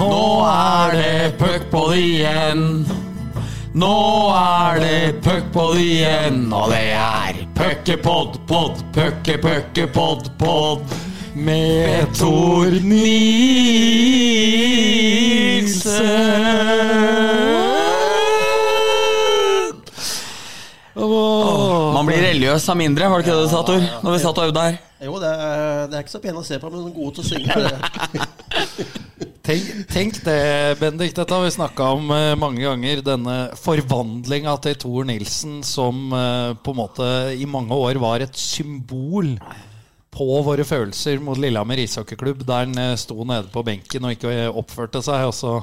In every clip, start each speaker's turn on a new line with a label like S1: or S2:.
S1: Nå er det puckpod igjen. Nå er det puckpod igjen, og det er puckepod, pod, pucke, pucke, pod, pod. Med Tor Nilsen. Man blir religiøs av mindre, var det ikke det du sa, Tor? Når vi satt og øvde her.
S2: Jo, det er, det er ikke så pene å se på, men gode til å synge.
S3: Tenk, tenk det, Bendik. Dette har vi snakka om eh, mange ganger. Denne forvandlinga til Tor Nilsen som eh, på en måte i mange år var et symbol på våre følelser mot Lillehammer ishockeyklubb, der han eh, sto nede på benken og ikke oppførte seg. Og så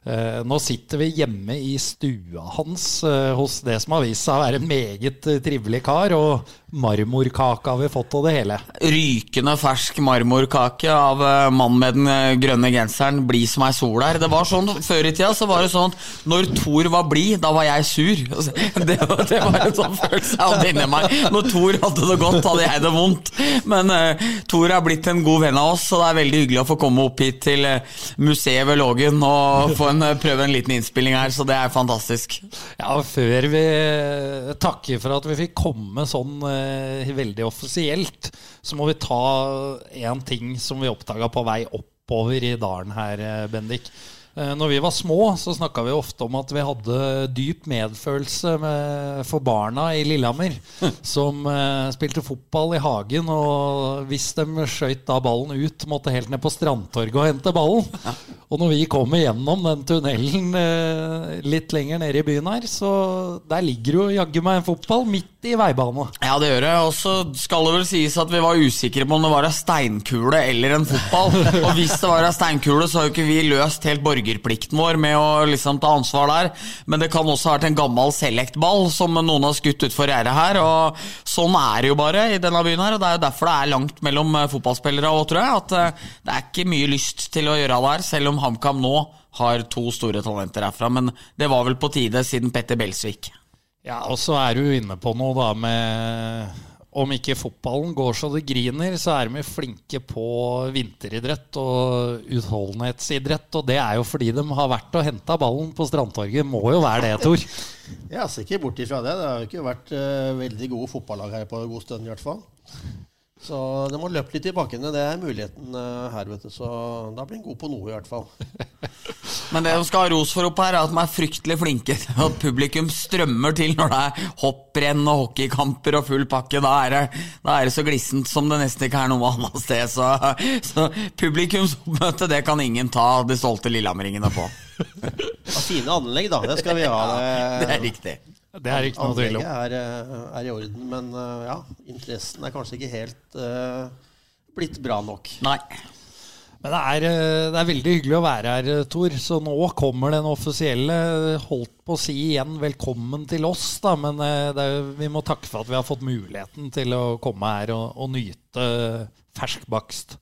S3: nå sitter vi hjemme i stua hans eh, hos det som har vist seg å være en meget eh, trivelig kar, og marmorkake har vi fått av det hele.
S1: Rykende fersk marmorkake av mannen med den grønne genseren, blid som ei sol der. Det var sånn Før i tida så var det sånn når Thor var blid, da var jeg sur. Det, var- det var en sånn følelse jeg hadde inni meg. Når Thor hadde det godt, hadde jeg det vondt. Men uh, Thor er blitt en god venn av oss, så det er veldig hyggelig å få komme opp hit til museet ved Lågen og få en, uh, prøve en liten innspilling her, så det er fantastisk.
S3: Ja, før vi eh, takker for at vi fikk komme sånn eh, veldig offisielt, så må vi ta én ting som vi oppdaga på vei oppover i dalen her, eh, Bendik. Eh, Når vi var små, så snakka vi ofte om at vi hadde dyp medfølelse med, for barna i Lillehammer. Som eh, spilte fotball i hagen, og hvis de skøyt da ballen ut, måtte helt ned på Strandtorget og hente ballen. Og når vi kommer gjennom den tunnelen eh, litt lenger nede i byen her, så der ligger jo jaggu meg en fotball midt i veibana.
S1: Ja, det gjør det. Og så skal det vel sies at vi var usikre på om det var ei steinkule eller en fotball. Og hvis det var ei steinkule, så har jo ikke vi løst helt borgerplikten vår med å liksom ta ansvar der. Men det kan også ha vært en gammel Select-ball som noen har skutt utfor gjerdet her. Og sånn er det jo bare i denne byen her, og det er jo derfor det er langt mellom eh, fotballspillere òg, tror jeg. At eh, det er ikke mye lyst til å gjøre det her, selv om HamKam nå har to store talenter herfra. Men det var vel på tide siden Petter Belsvik.
S3: Ja, og så er du inne på noe da med Om ikke fotballen går så det griner, så er de flinke på vinteridrett og utholdenhetsidrett. Og det er jo fordi de har vært og henta ballen på Strandtorget. Må jo være det, Tor.
S2: Jeg ser ikke bort ifra det. Det har jo ikke vært uh, veldig gode fotballag her på en god stund, i hvert fall. Så de må løpe litt i bakkene. Det er muligheten uh, her, vet du. Så da blir en god på noe, i hvert fall.
S1: Men det de skal ha ros for opp her, er at de er fryktelig flinke til at publikum strømmer til når det er hopprenn og hockeykamper og full pakke. Da er det, da er det så glissent som det nesten ikke er noe annet sted. Så, så publikumsoppmøte, det kan ingen ta de stolte lillehammeringene på.
S2: Ja, fine anlegg, da. Det skal vi ha.
S1: Det er riktig.
S3: Det er ikke noe tvil
S2: Anlegget
S3: om.
S2: er, eh, er i orden, men eh, ja, interessen er kanskje ikke helt uh, blitt bra nok.
S1: Nei.
S3: Men det er, eh, det er veldig hyggelig å være her, eh, Tor. Så nå kommer den offisielle. Holdt på å si igjen velkommen til oss, da. Men eh, er, vi må takke for at vi har fått muligheten til å komme her og, og nyte fersk bakst.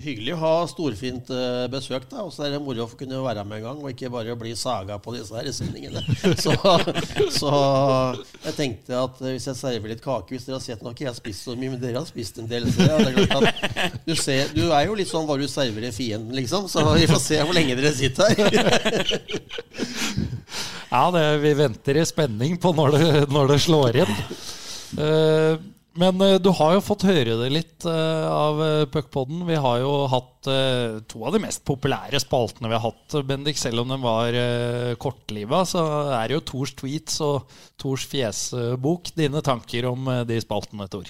S2: Hyggelig å ha storfint eh, besøk, da. Og så er det moro å kunne være med en gang, og ikke bare bli saga på disse her sendingene. Så, så jeg tenkte at eh, hvis jeg serverer litt kake Hvis dere har sett Nå har ikke jeg spist så mye, men dere har spist en del. Så det er klart at du, ser, du er jo litt sånn hva du serverer fienden, liksom. Så vi får se hvor lenge dere sitter her.
S3: Ja, det, vi venter i spenning på når det, når det slår inn. Eh, men uh, du har jo fått høre det litt uh, av uh, Puckpodden. Vi har jo hatt uh, to av de mest populære spaltene vi har hatt, Bendik. Selv om den var kortliva, så er det jo Tors tweets og Tors fjesbok. Dine tanker om eh, de spaltene, Tor?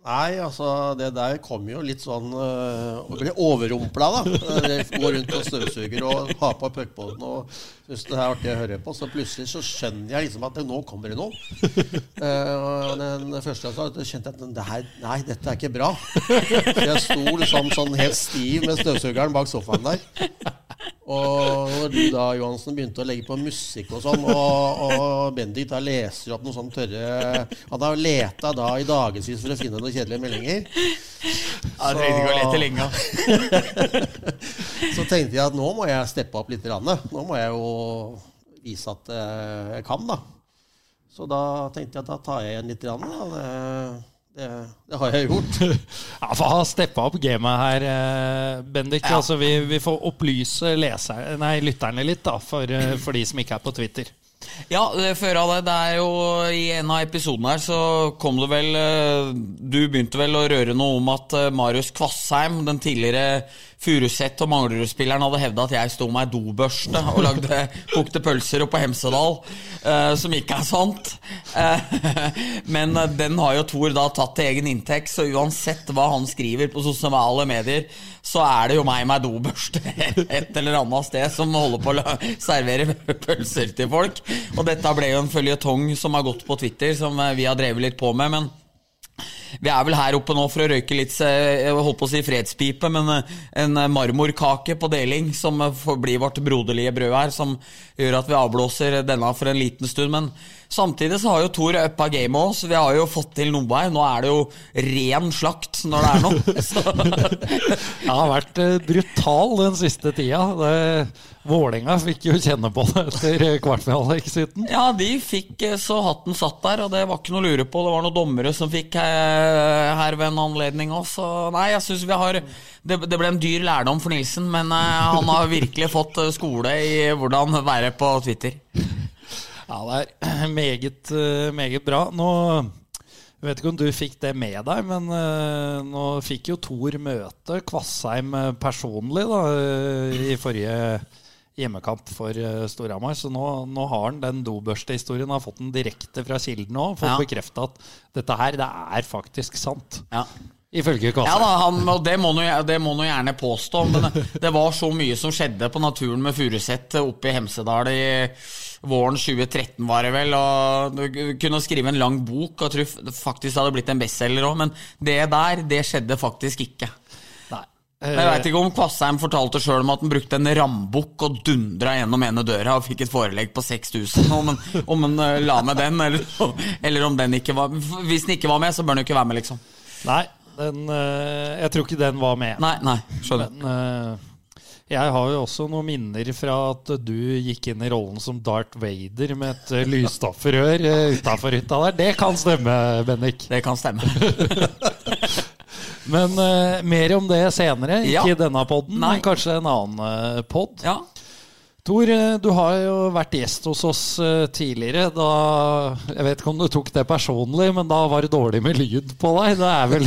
S2: Nei, altså det der kom jo litt sånn øh, Å bli overrumpla, da. Eh, Gå rundt og støvsuger og ha på puckpoden og synes det er artig å høre på. Så plutselig så skjønner jeg liksom at det, nå kommer det noe. Uh, den første jeg sa, så kjente jeg at det her, nei, dette er ikke bra. Så jeg sto liksom sånn helt stiv med støvsugeren bak sofaen der. Og når du da, Johansen, begynte å legge på musikk og sånn, og, og Bendik da leser opp noen sånne tørre Han har leta da i dagevis for å finne noen kjedelige meldinger.
S1: Jeg trengte ikke å lete lenge.
S2: Så tenkte jeg at nå må jeg steppe opp litt. grann. Nå må jeg jo vise at eh, jeg kan, da. Så da tenkte jeg at da tar jeg igjen litt. grann, Da. Det, Det, det har jeg gjort.
S3: Ja, for ha steppa opp gamet her, eh, Bendik.
S1: Ja.
S3: Altså, vi, vi får opplyse leser, nei, lytterne litt, da, for, eh, for de som ikke er på Twitter.
S1: Ja, det- før av det, det er jo I en av episodene her så kom det vel eh, Du begynte vel å røre noe om at eh, Marius Kvassheim, den tidligere Furuset og Manglerud-spilleren, hadde hevda at jeg sto med ei dobørste og lagde kokte pølser oppe på Hemsedal, eh, som ikke er sant. Eh, men eh, den har jo Thor da tatt til egen inntekt, så uansett hva han skriver på sosiale medier, så er det jo meg med dobørste et eller annet sted som holder på å servere pølser til folk. Og dette ble jo en føljetong som har gått på Twitter, som eh, vi har drevet litt på med. men vi er vel her oppe nå for å røyke litt eh, jeg holdt på å si fredspipe, men eh, en marmorkake på deling som blir vårt broderlige brød her, som gjør at vi avblåser denne for en liten stund. Men samtidig så har jo Thor uppa gamet òg, så vi har jo fått til noe her. Nå er det jo ren slakt når det er noe. Så,
S3: Jeg har vært eh, brutal den siste tida. Det- Vålinga fikk jo kjenne på det etter eh, kvartfinaleexiten.
S1: ja, de fikk eh, så hatten satt der, og det var ikke noe å lure på. Det var noen dommere som fikk her ved en anledning òg, så nei, jeg syns vi har det, det ble en dyr lærdom for Nilsen, men han har virkelig fått skole i hvordan være på Twitter.
S3: Ja, det er meget, eh, meget bra. Nå jeg vet ikke om du fikk det med deg, men uh, nå fikk jo Thor møte Kvassheim eh, personlig da, i forrige hjemmekamp for uh, Storhamar. Så nå, nå har han den dobørstehistorien. Har fått den direkte fra kilden òg. Fått
S1: Ja.
S3: bekrefta at dette her, det er faktisk sant.
S1: Ja.
S3: Ifølge
S1: Ja
S3: Kvassheim.
S1: da, han, og det må han det må han jo gjerne påstå, men det var så mye som skjedde på naturen med Furuset oppe i Hemsedal i våren 2013, var det vel. Og du kunne skrive en lang bok, og tror faktisk det hadde blitt en bestselger òg, men det der, det skjedde faktisk ikke.
S3: Nei.
S1: Jeg veit ikke om Kvassheim fortalte sjøl om at han brukte en rambukk og dundra gjennom ene døra og fikk et forelegg på 6000. Om, han- om han eh, la med den, eller, eller om den ikke var Hvis den ikke var med, så bør den jo ikke være med, liksom.
S3: Nei, den, eh, jeg tror ikke den var med.
S1: Nei, nei, skjønner.
S3: Men eh, jeg har jo også noen minner fra at du gikk inn i rollen som Darth Vader med et uh, lysstoffrør uh, utafor hytta der. Det kan stemme, Bennik?
S1: Det kan stemme.
S3: Men uh, mer om det senere. Ikke i denne poden, men kanskje en annen uh, pod.
S1: Ja.
S3: Tor, eh, du har jo vært gjest hos oss eh, tidligere. Da, jeg vet ikke om du tok det personlig, men da var det dårlig med lyd på deg. Det er vel,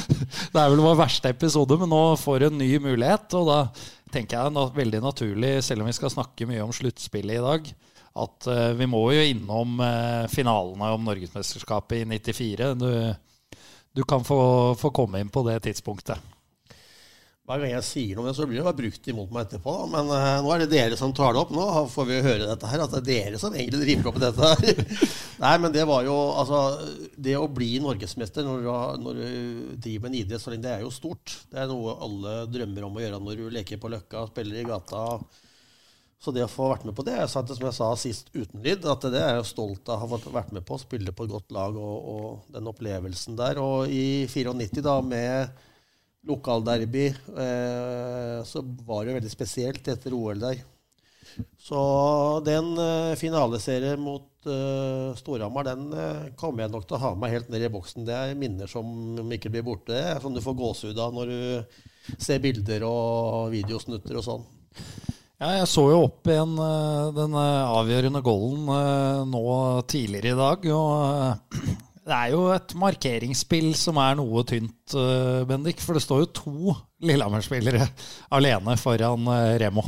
S3: det er vel vår verste episode, men nå får du en ny mulighet. Og da tenker jeg er veldig naturlig, selv om vi skal snakke mye om sluttspillet i dag, at eh, vi må jo innom uh, finalene om Norgesmesterskapet i 94. Du, du kan få, få komme inn på det tidspunktet.
S2: Hver gang jeg sier noe, så blir det bare brukt imot meg etterpå. da. Men uh, nå er det dere som tar det opp. Nå får vi høre dette her, at det er dere som egentlig driver opp dette her. Nei, men det var jo Altså, det å bli norgesmester når du, når du driver med en idrett, så lenge det er jo stort. Det er noe alle drømmer om å gjøre når du leker på Løkka, spiller i gata. Så det å få vært med på det, jeg sa som jeg sa sist uten lyd, at det er jeg stolt av å ha vært med på. Spille på et godt lag og, og den opplevelsen der. Og i 94, da, med lokalderby, eh, så var det veldig spesielt etter OL der. Så den eh, finaleserien mot eh, Storhamar, den kommer jeg nok til å ha med helt ned i boksen. Det er minner som ikke blir borte. Som du får gåsehud av når du ser bilder og videosnutter og sånn.
S3: Ja, jeg så jo opp igjen den avgjørende goalen eh, nå tidligere i dag. Og det er jo et markeringsspill som er noe tynt, eh, Bendik. For det står jo to Lillehammer-spillere alene foran eh, Remo.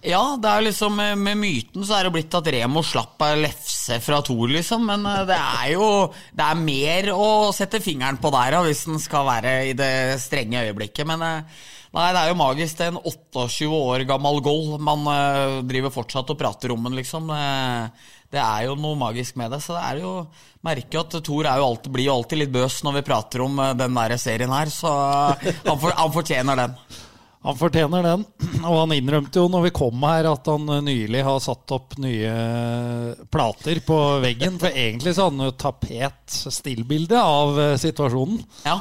S1: Ja, det er liksom med, med myten så er det blitt at Remo slapp ei lefse fra Thor, liksom. Men eh, det er jo Det er mer å sette fingeren på der, hvis den skal være i det strenge øyeblikket. Men eh, nei, det er jo magisk. Det er en 28 år gammel goal. Man eh, driver fortsatt og prater om den, liksom. Det, er jo noe magisk med det. Så det er jo Merker at Thor er jo alltid, blir jo alltid litt bøs når vi prater om eh, den der serien her, så han, for, han fortjener den.
S3: Han fortjener den. Og han innrømte jo når vi kom her at han eh, nylig har satt opp nye plater på veggen. For egentlig så hadde han jo tapet-stillbilde av eh, situasjonen.
S1: Ja.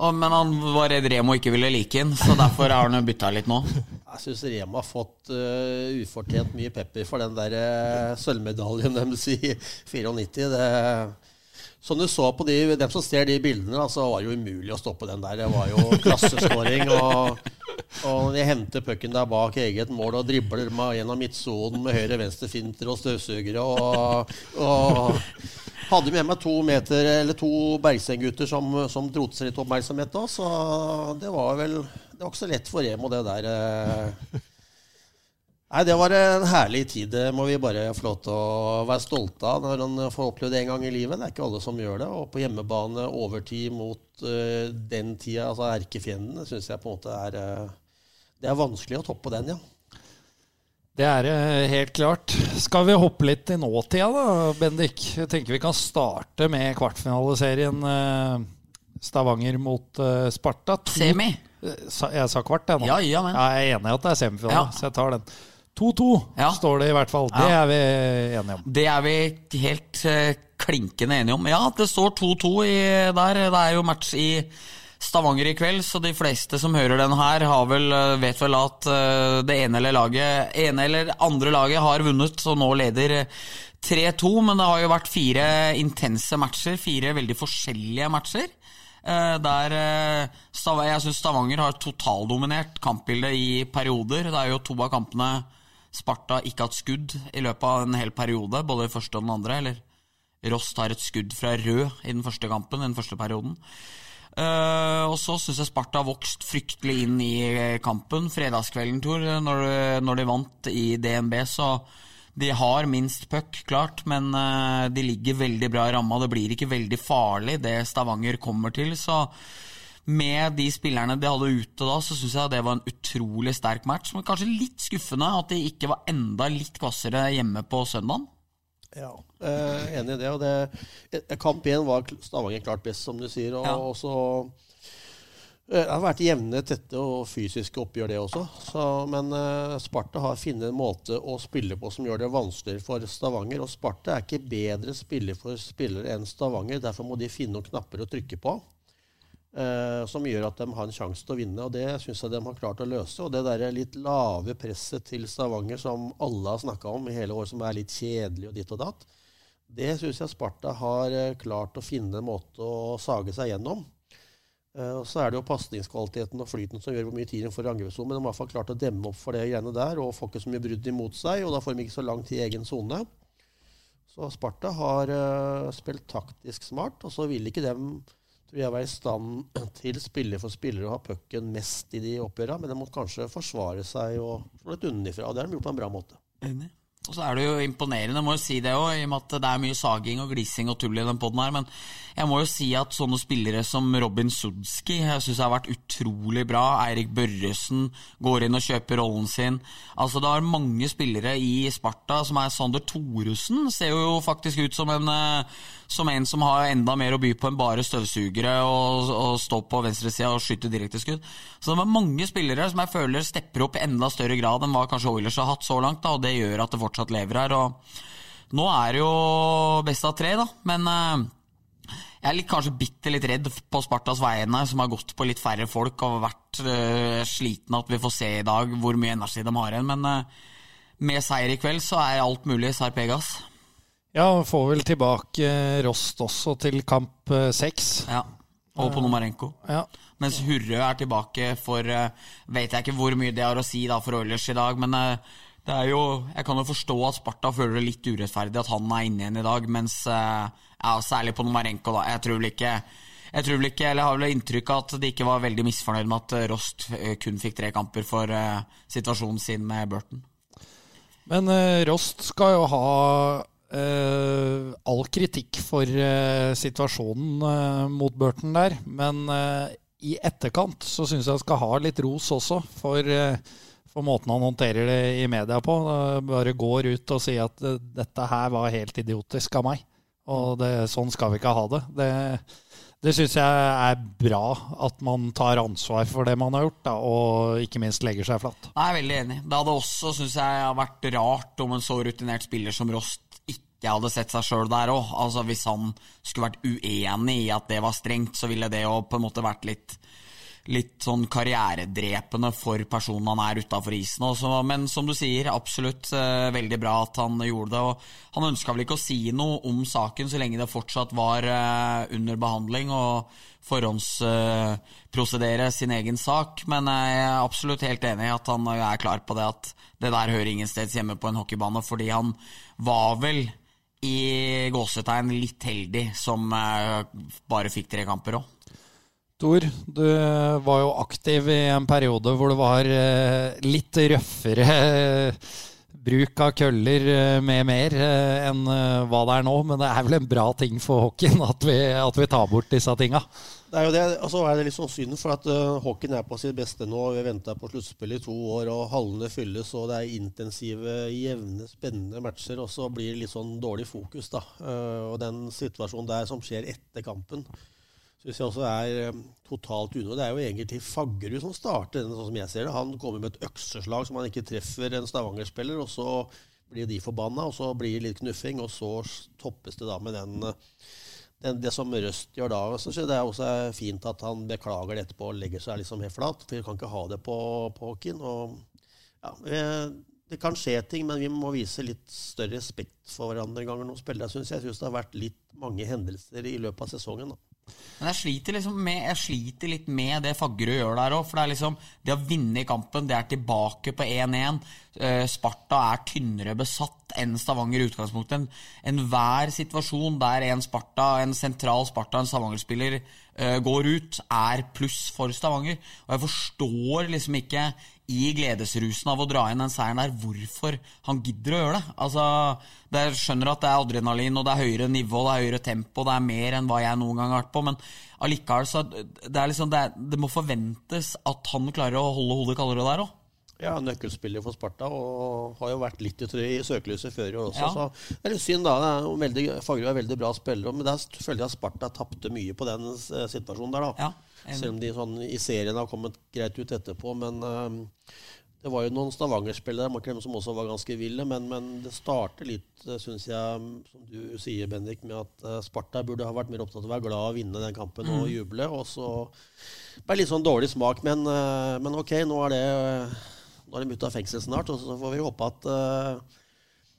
S1: Og, men han var redd Remo ikke ville like den, så derfor har han jo bytta litt nå.
S2: Jeg syns Rema har fått uh, ufortjent mye pepper for den der uh, sølvmedaljen deres i 94. Det som du så på de, dem som ser de bildene, så var det jo umulig å stoppe den der. Det var jo klasseskåring. Og, og de henter pucken der bak eget mål og dribler meg gjennom midtsonen med høyre-venstre-finter og støvsugere. Og, og hadde med meg to meter, eller to Bergseng-gutter som, som dro seg litt oppmerksomhet da, så det var vel Det var ikke så lett for Remo, det der. eh. Nei, Det var en herlig tid. Det må vi bare få lov til å være stolte av når han får oppleve det en gang i livet. Det er ikke alle som gjør det. Og på hjemmebane, overtid mot uh, den tida, altså erkefienden, det syns jeg på en måte er uh, Det er vanskelig å toppe den, ja.
S3: Det er det helt klart. Skal vi hoppe litt i nåtida, da, Bendik? Jeg tenker vi kan starte med kvartfinaliserien eh, Stavanger mot Sparta. To-
S1: Semi.
S3: Jeg sa kvart, jeg nå.
S1: Ja, ja, men.
S3: Jeg er enig i at det er semifinale,
S1: Ja.
S3: så jeg tar den. 2-2
S1: Ja.
S3: står det i hvert fall. Det er vi enige om.
S1: Det er vi helt uh, klinkende enige om. Ja, det står 2-2 der. Det er jo match i Stavanger i kveld, så de fleste som hører den her, har vel, eh, vet vel at eh, det ene eller, laget, ene eller andre laget har vunnet, så nå leder eh, 3-2. Men det har jo vært fire intense matcher, fire veldig forskjellige matcher. Eh, der eh, Jeg syns Stavanger har totaldominert kampbildet i perioder. Det er jo to av kampene Sparta ikke hatt skudd i løpet av en hel periode, både i første og den andre. Eller Rost har et skudd fra rød i den første kampen, i den første perioden. Uh, og så syns jeg Sparta har vokst fryktelig inn i kampen. Fredagskvelden, Tor, når, når de vant i DNB, så de har minst puck, klart, men eh, de ligger veldig bra i ramma. Det blir ikke veldig farlig, det Stavanger kommer til. Så med de spillerne de hadde ute da, så syns jeg det var en utrolig sterk match. Men kanskje litt skuffende at de ikke var enda litt kvassere hjemme på søndagen.
S2: Ja, eh, enig i det. Og det eh, kamp én var Stavanger klart best, som du sier. Og
S1: Ja.
S2: også Det har vært jevne, tette og fysiske oppgjør, det også. Så, men uh, Sparta har funnet en måte å spille på som gjør det vanskeligere for Stavanger. Og Sparta er ikke bedre spiller for spillere enn Stavanger. Derfor må de finne noen knapper å trykke på. uh, som gjør at de har en sjanse til å vinne. og Det syns jeg de har klart å løse. Og det der litt lave presset til Stavanger som alle har snakka om i hele år, som er litt kjedelig og ditt og datt, det syns jeg Sparta har eh, klart å finne en måte å sage seg gjennom. Eh, og Så er det jo pasningskvaliteten og flyten som gjør hvor mye tid de får i angrepssonen. Men de har i hvert fall klart å demme opp for det greiene der og får ikke så mye brudd imot seg. Og da får de ikke så langt i egen sone. Så Sparta har uh, spilt taktisk smart, og så vil ikke dem tror jeg være i stand til spiller for spiller å ha pucken mest i de oppgjørene, men de må kanskje forsvare seg og slå litt unnifra. Og det har de gjort på en bra måte.
S1: Enig. Og så er det jo imponerende, jeg må jo si det òg, i og med at det er mye saging og glising og tull i den poden her. Men jeg må jo si at sånne spillere som Robin Sudski jeg synes har vært utrolig bra. Eirik Børresen går inn og kjøper rollen sin. Altså Det er mange spillere i Sparta som er Sander Thoresen. Ser jo faktisk ut som en, eh, som en som har enda mer å by på enn bare støvsugere og, og stå på venstresida og skyte direkteskudd. Så det var mange spillere som jeg føler stepper opp i enda større grad enn hva kanskje Oilers har hatt så langt, da, og det gjør at det fortsatt lever her. og Nå er det jo best av tre, da, men eh, jeg er litt, kanskje bitte litt redd på Spartas vegne, som har gått på litt færre folk og vært uh, sliten at vi får se i dag hvor mye energi de har igjen. Men uh, med seier i kveld så er alt mulig Sarpegas.
S3: Ja, får vel tilbake eh, Rost også til kamp eh, seks.
S1: Ja. Og på Nomarenko.
S3: Ja.
S1: Mens Hurrø er tilbake for eh, Vet jeg ikke hvor mye det har å si da for Oilers i dag, men eh, det er jo Jeg kan jo forstå at Sparta føler det litt urettferdig at han er inne igjen i dag, mens eh, Ja, særlig på Nomarenko, da. Jeg tror vel ikke jeg tror vel ikke, eller har vel inntrykk av at de ikke var veldig misfornøyd med at eh, Rost eh, kun fikk tre kamper for eh, situasjonen sin med Burton.
S3: Men eh, Rost skal jo ha eh, all kritikk for uh, situasjonen uh, mot Burton der. Men i etterkant så syns jeg han skal ha litt ros også for, for måten han håndterer det i media på. Bare går ut og sier at dette her var helt idiotisk av meg. Og det, sånn skal vi ikke ha det. Det, det syns jeg er bra at man tar ansvar for det man har gjort, da, og ikke minst legger seg flatt.
S1: Jeg er veldig enig. Det hadde også, syns jeg, vært rart om en så rutinert spiller som Rost ikke hadde sett seg sjøl der òg. Altså, hvis han skulle vært uenig i at det var strengt, så ville det jo på en måte vært litt litt sånn karrieredrepende for personen han er utafor isen. Også. Men som du sier, absolutt eh, veldig bra at han gjorde det. Og han ønska vel ikke å si noe om saken så lenge det fortsatt var eh, under behandling og forhåndsprosedere sin egen sak. Men jeg er absolutt helt enig i at han er klar på det at det der hører ingen steds hjemme på en hockeybane, fordi han var vel i gåsetegn litt heldig som eh, bare fikk tre kamper òg.
S3: Tor, du var jo aktiv i en periode hvor det var eh, litt røffere eh, bruk av køller med mer enn hva det er nå. Men det er vel en bra ting for hockeyen at vi, at vi tar bort disse tinga?
S2: Det er jo det, og så er det litt sånn synd, for at uh, hockeyen er på sitt beste nå. Vi har venta på sluttspill i to år, og hallene fylles, og det er intensive, jevne, spennende matcher. Og så blir det litt sånn dårlig fokus, da. Uh, og den situasjonen der som skjer etter kampen, syns jeg også er totalt unødvendig. Det er jo egentlig Faggerud som starter den, sånn som jeg ser det. Han kommer med et økseslag som han ikke treffer en Stavanger-spiller, og så blir de forbanna, og så blir det litt knuffing, og så toppes det da med den den det, som Røst gjør da, så det er også fint at han beklager det etterpå og legger seg liksom helt flat. For vi kan ikke ha det på, Håkin. ja, det kan skje ting, men vi må vise litt større respekt for hverandre ganger noen spillere. Jeg syns det har vært litt mange hendelser i løpet av sesongen. da.
S1: Men jeg sliter, liksom med, jeg sliter litt med det Faggerud gjør der òg. For det liksom Det å vinne i kampen, det er tilbake på 1-1. Eh, Sparta er tynnere besatt enn Stavanger i utgangspunktet. Enhver en situasjon der en Sparta, en sentral Sparta, en Stavanger-spiller uh, går ut, er pluss for Stavanger. Og jeg forstår liksom ikke i gledesrusen av å dra inn den seieren der, hvorfor han gidder å gjøre det. Altså, Jeg skjønner at det er adrenalin, og det er høyere nivå, det er høyere tempo, det er mer enn hva jeg noen gang har vært på, men allikevel så det, er liksom, det, det, må forventes at han klarer å holde hodet kaldere der òg.
S2: Ja, nøkkelspiller for Sparta, og har jo vært litt i, søkelyset før i år også. Ja. Så det er litt synd, da. Veldig, Fagerud er veldig bra spiller, men der føler jeg at Sparta tapte mye på den eh, situasjonen der, da. Ja. Selv om de sånn, i serien har kommet greit ut etterpå. Men uh, det var jo noen Stavanger-spillere som også var ganske ville. Men, men det starter litt, eh, syns jeg, som du sier, Bendik, med at uh, Sparta burde ha vært mer opptatt av å være glad og vinne den kampen mm. og juble. Og så bare litt sånn dårlig smak. Men, uh, men ok, nå er det Nå er de ute av fengsel snart, og så får vi håpe at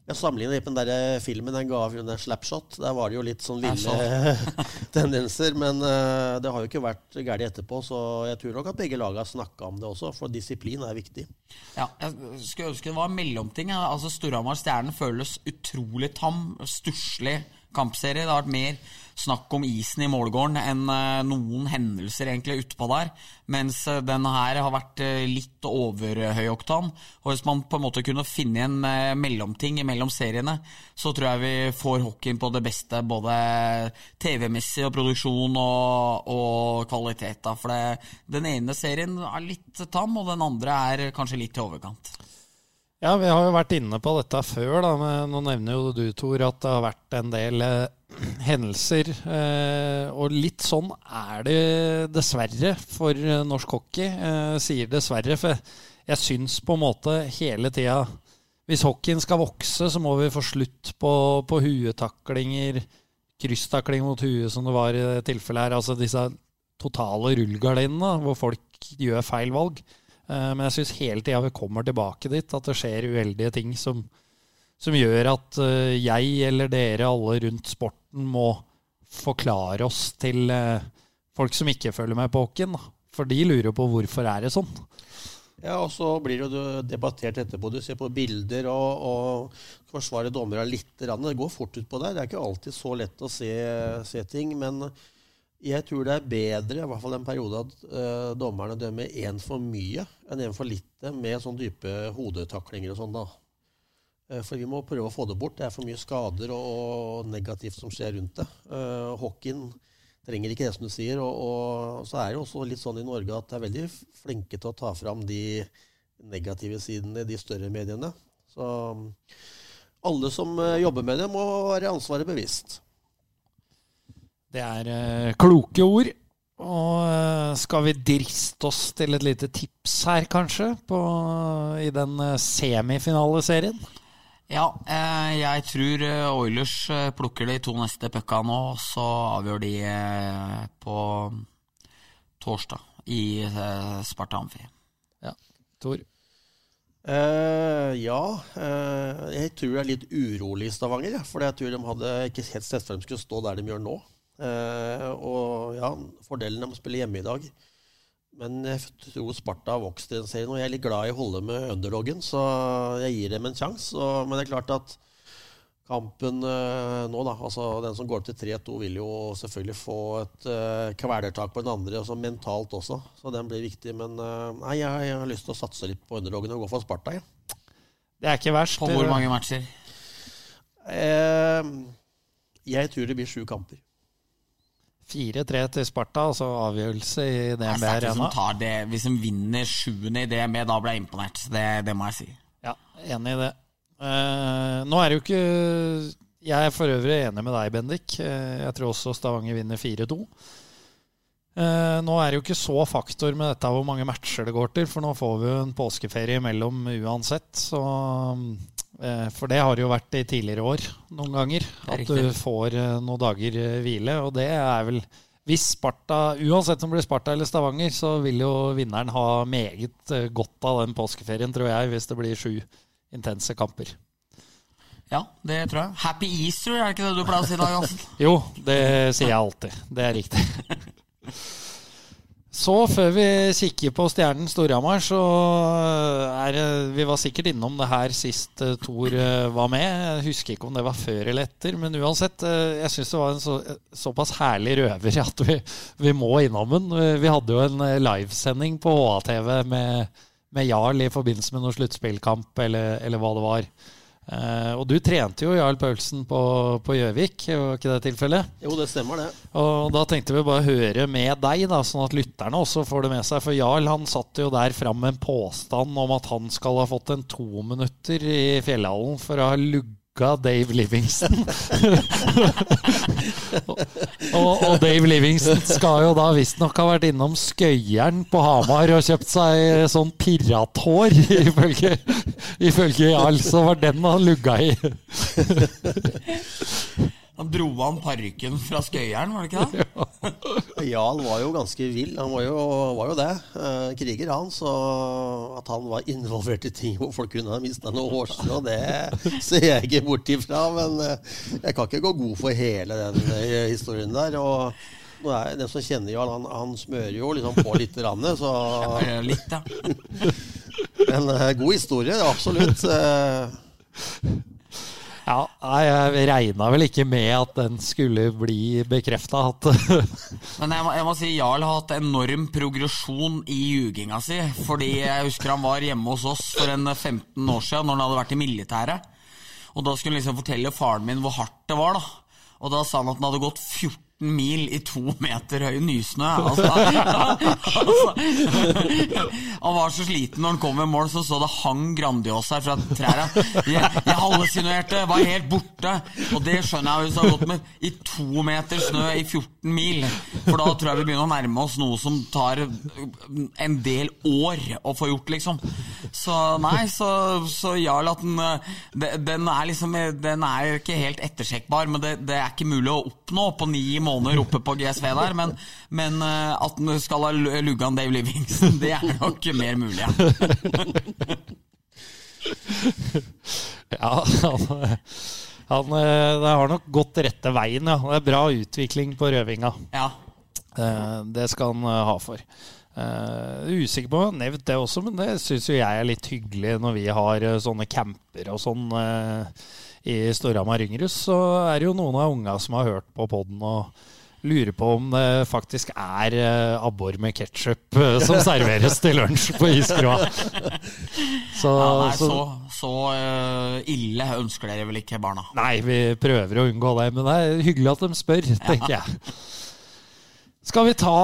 S2: jeg sammenligner litt med den der filmen den ga den Slapshot. Der var det jo litt sånn ville tendenser. Men uh, det har jo ikke vært galt etterpå, så jeg tror nok at begge lag har snakka om det også. For disiplin er viktig.
S1: Ja, jeg skulle ønske det var mellomting. Altså Storhamar Stjernen føles utrolig tam. Stusslig kampserie. Det har vært mer snakk om isen i målgården enn eh, noen hendelser egentlig utpå der. Mens eh, den her har vært eh, litt overhøyoktan. Og hvis man på en måte kunne finne en mellomting mellom seriene, så tror jeg vi får hockeyen på det beste, både TV-messig og produksjon og, og kvalitet. Da. For det, den ene serien er litt tam, og den andre er kanskje litt i overkant.
S3: Ja, vi har jo vært inne på dette før. da, Nå nevner jo du, Tor, at det har vært en del eh, hendelser. Eh, og litt sånn er det dessverre for eh, norsk hockey. Eh, sier dessverre, for jeg syns på en måte hele tida Hvis hockeyen skal vokse, så må vi få slutt på, på huetaklinger, krysstakling mot huet, som det var i det tilfellet her. Altså disse totale rullegardinene hvor folk gjør feil valg. Eh, men jeg syns hele tida vi kommer tilbake dit, at det skjer uheldige ting som, som gjør at eh, jeg eller dere alle rundt sporten må forklare oss til eh, folk som ikke følger med på hockeyen. For de lurer på hvorfor er det sånn.
S2: Ja, og så blir det jo debattert etterpå. Du ser på bilder og, og forsvarer dommerne litt. Det går fort ut på der. Det er ikke alltid så lett å se, se ting. Men jeg tror det er bedre i hvert fall en periode at uh, dommerne dømmer én for mye enn én for lite med sånn dype hodetaklinger og sånn. da. Uh, for vi må prøve å få det bort. Det er for mye skader og, og negativt som skjer rundt det. Uh, hockeyen trenger ikke det som du sier. Og, og, så er det også litt sånn i Norge at det er veldig flinke til å ta fram de negative sidene i de større mediene. Så alle som jobber med det, må være ansvaret bevisst.
S3: Det er uh, kloke ord. Og uh, skal vi driste oss til et lite tips her, kanskje, på, i den uh, semifinaleserien?
S1: Ja, jeg tror Oilers plukker de to neste pucka nå, og så avgjør de på torsdag. i eh, Sparta Amfi.
S3: Ja. Tor?
S2: Uh, ja, uh, jeg tror det er litt urolig i Stavanger. For jeg tror de hadde ikke helt sett for dem skulle stå der de gjør nå. Eh, og ja, fordelen de spille hjemme i dag. Men jeg tror Sparta har vokst i den serien, og jeg er litt glad i å holde med underdoggen, så jeg gir dem en sjanse. Men det er klart at kampen eh, nå, da, altså den som går opp til 3-2, vil jo selvfølgelig få et uh, kvelertak på den andre, også mentalt også. Så den blir viktig. Men eh, nei, jeg, jeg har lyst til å satse litt på underdoggen og gå for Sparta, jeg.
S3: Det er ikke verst.
S1: På hvor mange matcher?
S2: Eh, jeg tror det blir sju kamper.
S3: 4-3 til Sparta, altså avgjørelse i
S1: Det
S3: DNB Arena.
S1: det Hvis de vinner sjuende i DNB, da blir jeg imponert. Det, det må jeg si.
S3: Ja, enig i det. Uh, nå er det jo ikke Jeg er for øvrig enig med deg, Bendik. Uh, jeg tror også Stavanger vinner 4-2. Uh, nå er det jo ikke så faktor med dette hvor mange matcher det går til, for nå får vi jo en påskeferie imellom uansett. Så, eh, for det har jo vært i tidligere år noen ganger.
S1: er
S3: At du får eh, noen dager eh, hvile. Og det er vel Hvis Sparta, uansett om det blir Sparta eller Stavanger, så vil jo vinneren ha meget eh, godt av den påskeferien, tror jeg, hvis det blir sju intense kamper.
S1: Ja, det tror jeg. Happy Easter, er det ikke det du pleier å si i dag?
S3: Jo, det sier jeg alltid. Det er riktig. Så før vi kikker på Stjernen Storhamar, så er Vi var sikkert innom det her sist Thor Tor eh, var med. Jeg husker ikke om det var før eller etter, men uansett. Jeg syns det var en så, såpass herlig røver at vi, vi må innom den. Vi hadde jo en livesending på HA-TV med, med Jarl i forbindelse med noen sluttspillkamp, eller, eller hva det var. Eh, og du trente jo Jarl Paulsen på på Gjøvik, var ikke det tilfellet?
S2: Jo, det stemmer, det.
S3: Og da tenkte vi bare høre med deg, da, sånn at lytterne også får det med seg. For Jarl han satt jo der fram med en påstand om at han skal ha fått en to minutter i Fjellhallen for å ha lugga Dave Livingston. og, og Dave Livingston skal jo da visstnok ha vært innom Skøyeren på Hamar og kjøpt seg sånn pirathår, ifølge, ifølge Jarl. Så var den han lugga i.
S1: Han dro han parykken fra Skøyeren, var det ikke det?
S2: Jarl var jo ganske vill. Han var jo, var jo det. Eh, kriger, han. Så at han var involvert i ting hvor folk kunne ha mista noe hårstrå, det ser jeg ikke bort ifra. Men eh, jeg kan ikke gå god for hele den eh, historien der. Og den som kjenner Jarl, han, han smører jo liksom på litt, randet, så
S1: Litt, ja.
S2: En god historie, absolutt.
S3: Ja, Jeg regna vel ikke med at den skulle bli bekrefta.
S1: Men jeg må, jeg må si Jarl har hatt enorm progresjon i ljuginga si. Fordi jeg husker han var hjemme hos oss for en 15 år siden når han hadde vært i militæret. Og da skulle han liksom fortelle faren min hvor hardt det var. da Og da sa han at han hadde gått 14 mil i to meter høy nysnø. Altså, altså, han var så sliten når han kom i mål, så så det hang Grandiosa fra trærne. Jeg, jeg hallusinerte, var helt borte. Og det skjønner jeg hvis det har gått med i to meter snø i 14 mil. For da tror jeg vi begynner å nærme oss noe som tar en del år å få gjort, liksom. Så nei, så, så Jarl at den, den er liksom Den er ikke helt ettersjekkbar, men det, det er ikke mulig å oppnå på ni måneder oppe på GSV der. Men, men eh, at han skal ha lugga Dave Livingston, det er nok mer mulig, ja.
S3: Ja, han, han eh, Det har nok gått rette veien, ja. Det er bra utvikling på røvinga.
S1: ja.
S3: Eh, Det skal han ha for. Uh, usikker på om nevnt det også, men det syns jo jeg er litt hyggelig når vi har sånne camper og sånn eh, i Storhamar Yngerus. Så er det jo noen av unga som har hørt på poden og lurer på om det faktisk er eh, abbor med ketsjup som serveres til lunsj på iskroa. Så,
S1: ja nei,
S3: så
S1: så, så eh, ille ønsker dere vel ikke barna?
S3: Nei, vi prøver å unngå det, men det er hyggelig at de spør, tenker jeg. Skal vi ta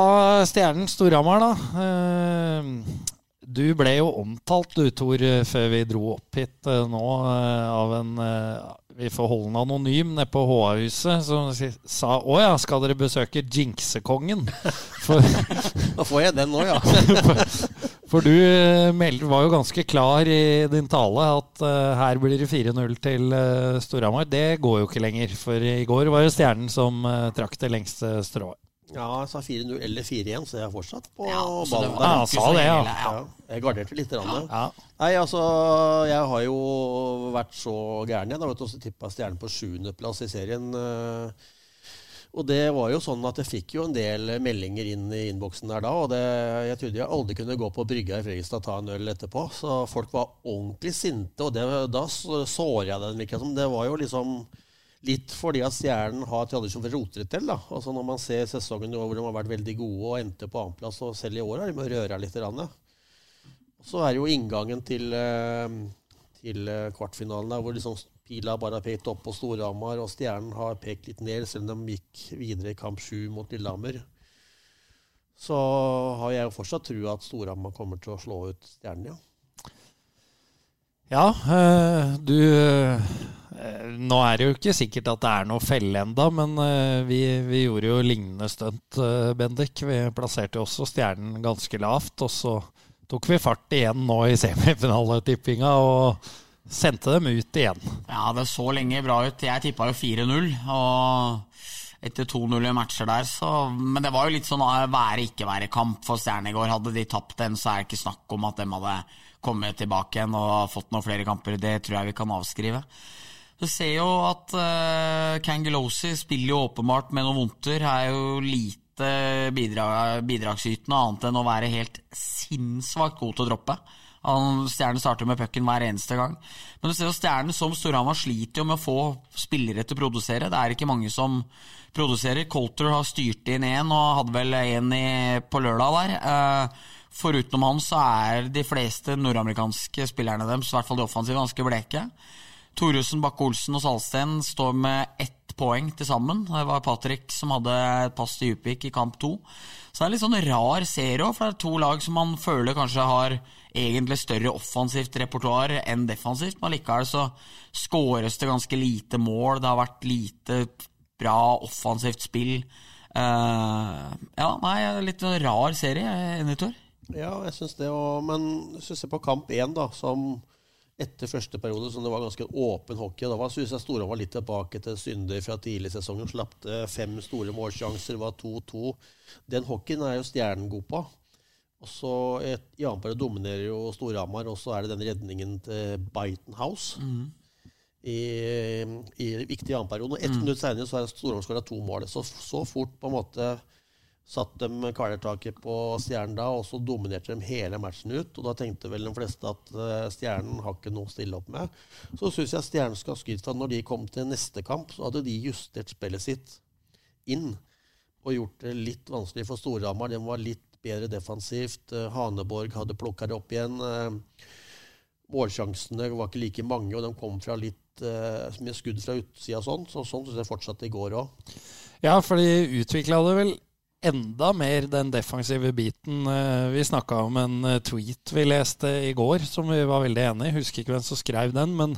S3: Stjernen Storhamar, da? Eh, Du ble jo omtalt, du, Tor, før vi dro opp hit eh, nå, eh, av en eh, Vi får holde den anonym nede på HA-huset, som sa Å ja, skal dere besøke Jinxekongen?
S2: Da får jeg den nå, ja.
S3: For du eh, var jo ganske klar i din tale at eh, her blir det 4-0 til Storhamar. Det går jo ikke lenger, for i går var det Stjernen som eh, trakk det lengste strået.
S2: Ja, jeg sa 4-0 eller 4-1, så jeg er fortsatt på
S1: Ja, så det
S2: ballen der.
S3: Ja, sa det, ja.
S1: ja.
S2: Ja, jeg garderte litt.
S3: Ja.
S2: Nei, altså, jeg har jo vært så gæren igjen. Jeg har også tippa Stjernen på sjuendeplass i serien. eh, Og det var jo sånn at jeg fikk jo en del meldinger inn i innboksen der da. Og det, jeg trodde jeg aldri kunne gå på brygga i Fredrikstad og ta en øl etterpå. Så folk var ordentlig sinte, og det, da så- såra jeg dem. Virka som. Det var jo liksom litt fordi at Stjernen har tradisjon for å rote det til. da. Altså Når man ser sesongen hvor de har vært veldig gode og endte på annenplass, og selv i år har de røre litt. Så er jo inngangen til, eh, til eh, kvartfinalen der, hvor liksom pila bare har pekt opp på Storhamar, og Stjernen har pekt litt ned, selv om de gikk videre i kamp sju mot Lillehammer. Så har jeg jo fortsatt trua at Storhamar kommer til å slå ut Stjernen, ja.
S3: Ja, eh, du Nå er det jo ikke sikkert at det er noe felle enda, men eh, vi, vi gjorde jo lignende stunt, eh, Bendik. Vi plasserte jo også stjernen ganske lavt, og så tok vi fart igjen nå i semifinaletippinga og sendte dem ut igjen.
S1: Ja, det så lenge bra ut. Jeg tippa jo 4-0, og etter 2-0 i matcher der, så Men det var jo litt sånn eh, være-ikke-være-kamp for Stjerne i går. Hadde de tapt den, så er det ikke snakk om at de hadde kommet tilbake igjen og fått noen flere kamper. Det tror jeg vi kan avskrive. Du ser jo at uh, Kangelosi spiller jo åpenbart med noen vondter. Er jo lite bidrag, bidragsytende annet enn å være helt sinnssvakt god til å droppe. Han, stjernen starter med pucken hver eneste gang. Men du ser jo Stjernen som Storhamar sliter jo med å få spillere til å produsere. Det er ikke mange som produserer. Colter har styrt inn én og hadde vel én på lørdag der. Uh, Foruten han så er de fleste nordamerikanske spillerne deres, i hvert fall de offensive, ganske bleke. Thoresen, Bakke-Olsen og Salsten står med ett poeng til sammen. Det var Patrick som hadde et pass til Djupvik i kamp to. Så det er litt sånn rar serie òg, for det er to lag som man føler kanskje har egentlig større offensivt repertoar enn defensivt, men likevel så skåres det ganske lite mål. Det har vært lite bra offensivt spill. Uh, ja, nei, litt rar serie, er enig.
S2: Ja, jeg syns det òg. Men hvis du ser på kamp én, da, som etter første periode, som det var ganske åpen hockey, da syns jeg Storhamar var litt tilbake til synder fra tidlig i sesongen. Slapp fem store målsjanser, var 2-2. Den hockeyen er jo Stjernen god på. Og så I annen periode dominerer jo Storhamar, og så er det den redningen til Bitenhouse. Mm. I, i viktig annenperiode. Ett mm. minutt senere så har Storhamar skåra to mål. Så, så fort på en måte satt de kvelertaket på Stjernen da, og så dominerte de hele matchen ut. Og da tenkte vel de fleste at uh, Stjernen har ikke noe å stille opp med. Så syns jeg Stjernen skal ha skryt for når de kom til neste kamp, så hadde de justert spillet sitt inn og gjort det litt vanskelig for Storhamar. De var litt bedre defensivt. Uh, Haneborg hadde plukka det opp igjen. Uh, målsjansene var ikke like mange, og de kom fra litt med skudd fra utsida sånn. Så sånn syns jeg fortsatt i går òg.
S3: Ja, for de utvikla det vel enda mer den defensive biten. Vi snakka om en tweet vi leste i går som vi var veldig enig i. Husker ikke hvem som skrev den, men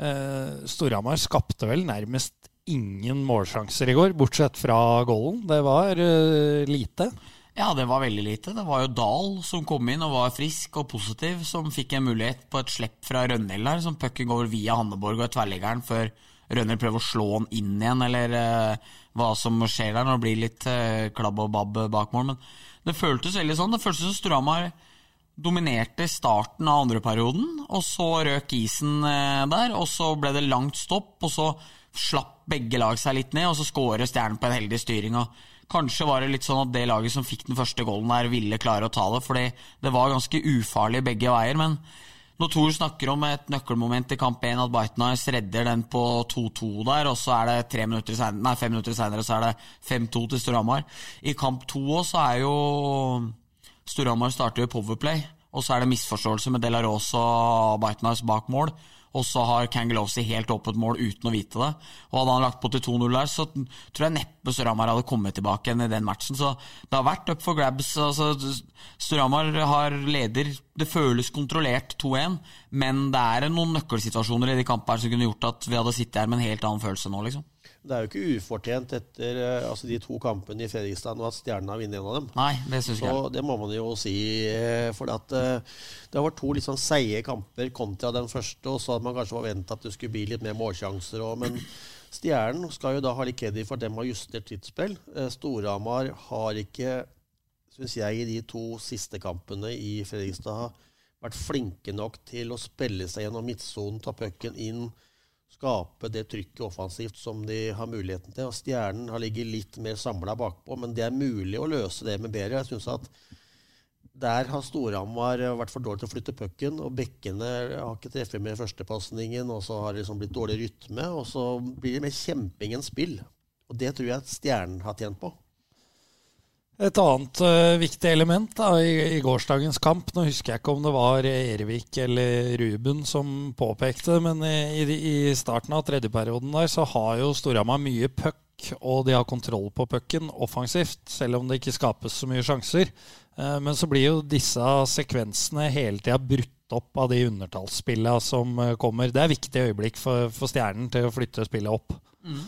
S3: uh, Storhamar skapte vel nærmest ingen målsjanser i går, bortsett fra goalen. Det var uh, lite.
S1: Ja, det var veldig lite. Det var jo Dahl som kom inn og var frisk og positiv, som fikk en mulighet på et slepp fra Rønhild der, som pucken går via Hanneborg og tverrliggeren før Rønhild prøver å slå han inn igjen, eller uh, hva som skjer der når det blir litt uh, klabb og babb bak mål. Men det føltes veldig sånn. Det føltes som Storhamar dominerte starten av andreperioden, og så røk isen uh, der, og så ble det langt stopp, og så slapp begge lag seg litt ned, og så skårer Stjernen på en heldig styring. og Kanskje var det litt sånn at det laget som fikk den første golden der, ville klare å ta det, fordi det var ganske ufarlig begge veier. men når Thor snakker om et nøkkelmoment i kamp 1, at Bitenice redder den på 2-2 der, og så er det tre minutter senere, nei, fem minutter senere så er det 5-2 til Storhamar. I kamp 2 òg så er jo Storhamar starter jo Powerplay, og så er det misforståelse med Delaros og Bitenice bak mål. Og så har Kangelosi helt åpent mål uten å vite det. Og hadde han lagt på til 2-0 der, så tror jeg neppe Storhamar hadde kommet tilbake igjen i den matchen. Så det har vært up for grabs. Altså, Storhamar har leder Det føles kontrollert 2-1, men det er noen nøkkelsituasjoner i de kampene som kunne gjort at vi hadde sittet her med en helt annen følelse nå, liksom.
S2: Det er jo ikke ufortjent etter altså de to kampene i Fredrikstad nå at Stjernen har vunnet en av dem.
S1: Nei, Det synes
S2: Så
S1: jeg.
S2: det må man jo si. For at det har vært to litt sånn seige kamper kontra den første. Og så hadde man kanskje forventa at det skulle bli litt mer målsjanser òg. Men Stjernen skal jo da ha litt kreditt for at de har justert sitt spill. Eh, Storhamar har ikke, syns jeg, i de to siste kampene i Fredrikstad har vært flinke nok til å spille seg gjennom midtsonen, ta pucken inn, skape det trykket offensivt som de har muligheten til. Og Stjernen har ligget litt mer samla bakpå, men det er mulig å løse det med bedre. Jeg synes at der har Storhamar vært for dårlig til å flytte pucken, og bekkene har ikke treffet med førstepasningen, og så har det liksom blitt dårlig rytme, og så blir det mer kjemping enn spill. Og det tror jeg at Stjernen har tjent på.
S3: Et annet uh, viktig element da, i, i, gårsdagens kamp Nå husker jeg ikke om det var Erevik eller Ruben som påpekte men i, i starten av tredjeperioden der så har jo Storhamar mye puck, og de har kontroll på pucken offensivt, selv om det ikke skapes så mye sjanser. Uh, men så blir jo disse sekvensene hele tida brutt opp av de undertallsspillene som uh, kommer. Det er viktig øyeblikk for, for Stjernen til å flytte spillet opp. Mm.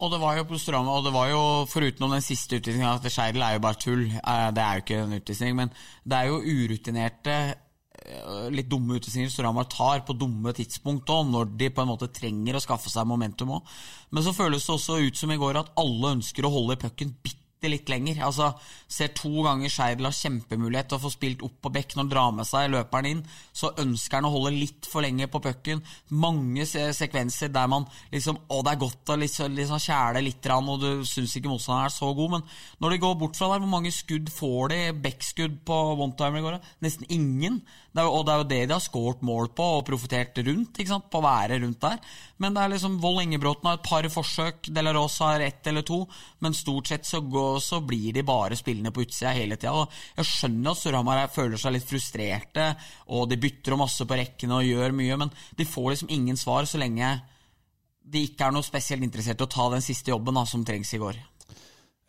S1: Og det var jo på Storhamar, og det var jo foruten den siste utvisninga at Scheidel er jo bare tull. Eh, det er jo ikke en utvisning, men det er jo urutinerte eh, litt dumme utvisninger Storhamar tar på dumme tidspunkt òg, når de på en måte trenger å skaffe seg momentum òg. Men så føles det også ut som i går at alle ønsker å holde pucken bitte litt lenger. Altså, Ser to ganger Skeidel har kjempemulighet til å få spilt opp på bekk når han drar med seg løperen inn. Så ønsker han å holde litt for lenge på pucken. Mange sekvenser der man liksom Å, det er godt å liksom, liksom kjæle litt, og du syns ikke motstanderen er så god. Men når de går bort fra der, hvor mange skudd får de? Backskudd på one-timer i går? Nesten ingen. Det er, og det er jo det de har skåret mål på og profitert rundt. På å være rundt der. Men det er liksom Vold Engebråten har et par forsøk, De Rosa har ett eller to. Men stort sett så, går, så blir de bare spillende på utsida hele tida. Jeg skjønner at Storhamar føler seg litt frustrerte, og de bytter masse på rekkene og gjør mye, men de får liksom ingen svar så lenge de ikke er noe spesielt interessert i å ta den siste jobben da, som trengs i går.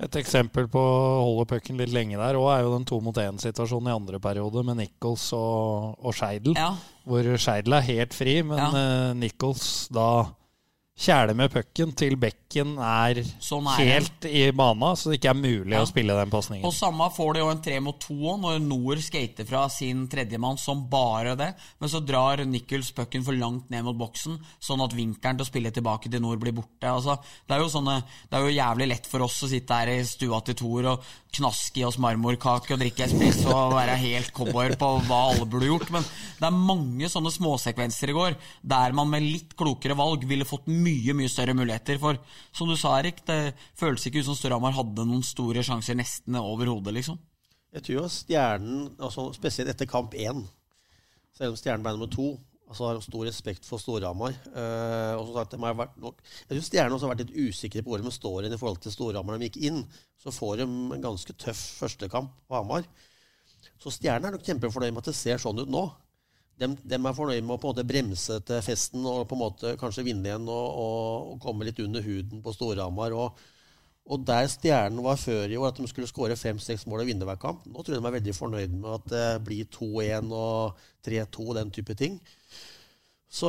S3: Et eksempel på å holde pucken litt lenge der òg er jo den to mot én-situasjonen i andre periode med Nichols og, og Scheidel. Ja. Hvor Scheidel er helt fri, men ja. uh, Nichols da kjæle med pucken til bekken er, sånn er helt i bana, så det ikke er mulig ja. å spille den pasningen.
S1: Og samme får de jo en tre mot to når Nord skater fra sin tredjemann som bare det. Men så drar Nichols pucken for langt ned mot boksen, sånn at vinkelen til å spille tilbake til Nord blir borte. Altså, det, er jo sånne, det er jo jævlig lett for oss å sitte her i stua til Thor og knaske i oss marmorkake og drikke espresso og være helt cowboyer på hva alle burde gjort. Men det er mange sånne småsekvenser i går der man med litt klokere valg ville fått mye mye mye større muligheter. For som du sa, Erik, det føles ikke ut som Storhamar hadde noen store sjanser nesten overhodet, liksom.
S2: Jeg tror jo Stjernen, altså spesielt etter kamp én, selv om Stjernen ble nummer to altså har stor respekt for Storhamar. Uh, og som sagt, de har vært nok, jeg tror Stjernen også har vært litt usikre på hvor de står i forhold til Storhamar. De gikk inn, så får de en ganske tøff førstekamp på Hamar. Så Stjernen er nok kjempefornøyd med at det ser sånn ut nå. De, de, er fornøyd med å på en måte bremse til festen og på en måte kanskje vinne igjen og, og, og komme litt under huden på Storhamar. Og, og, der stjernen var før i år, at de skulle skåre fem-seks mål og vinne hver kamp, nå tror jeg de er veldig fornøyd med at det blir 2-1 og 3-2 og den type ting. Så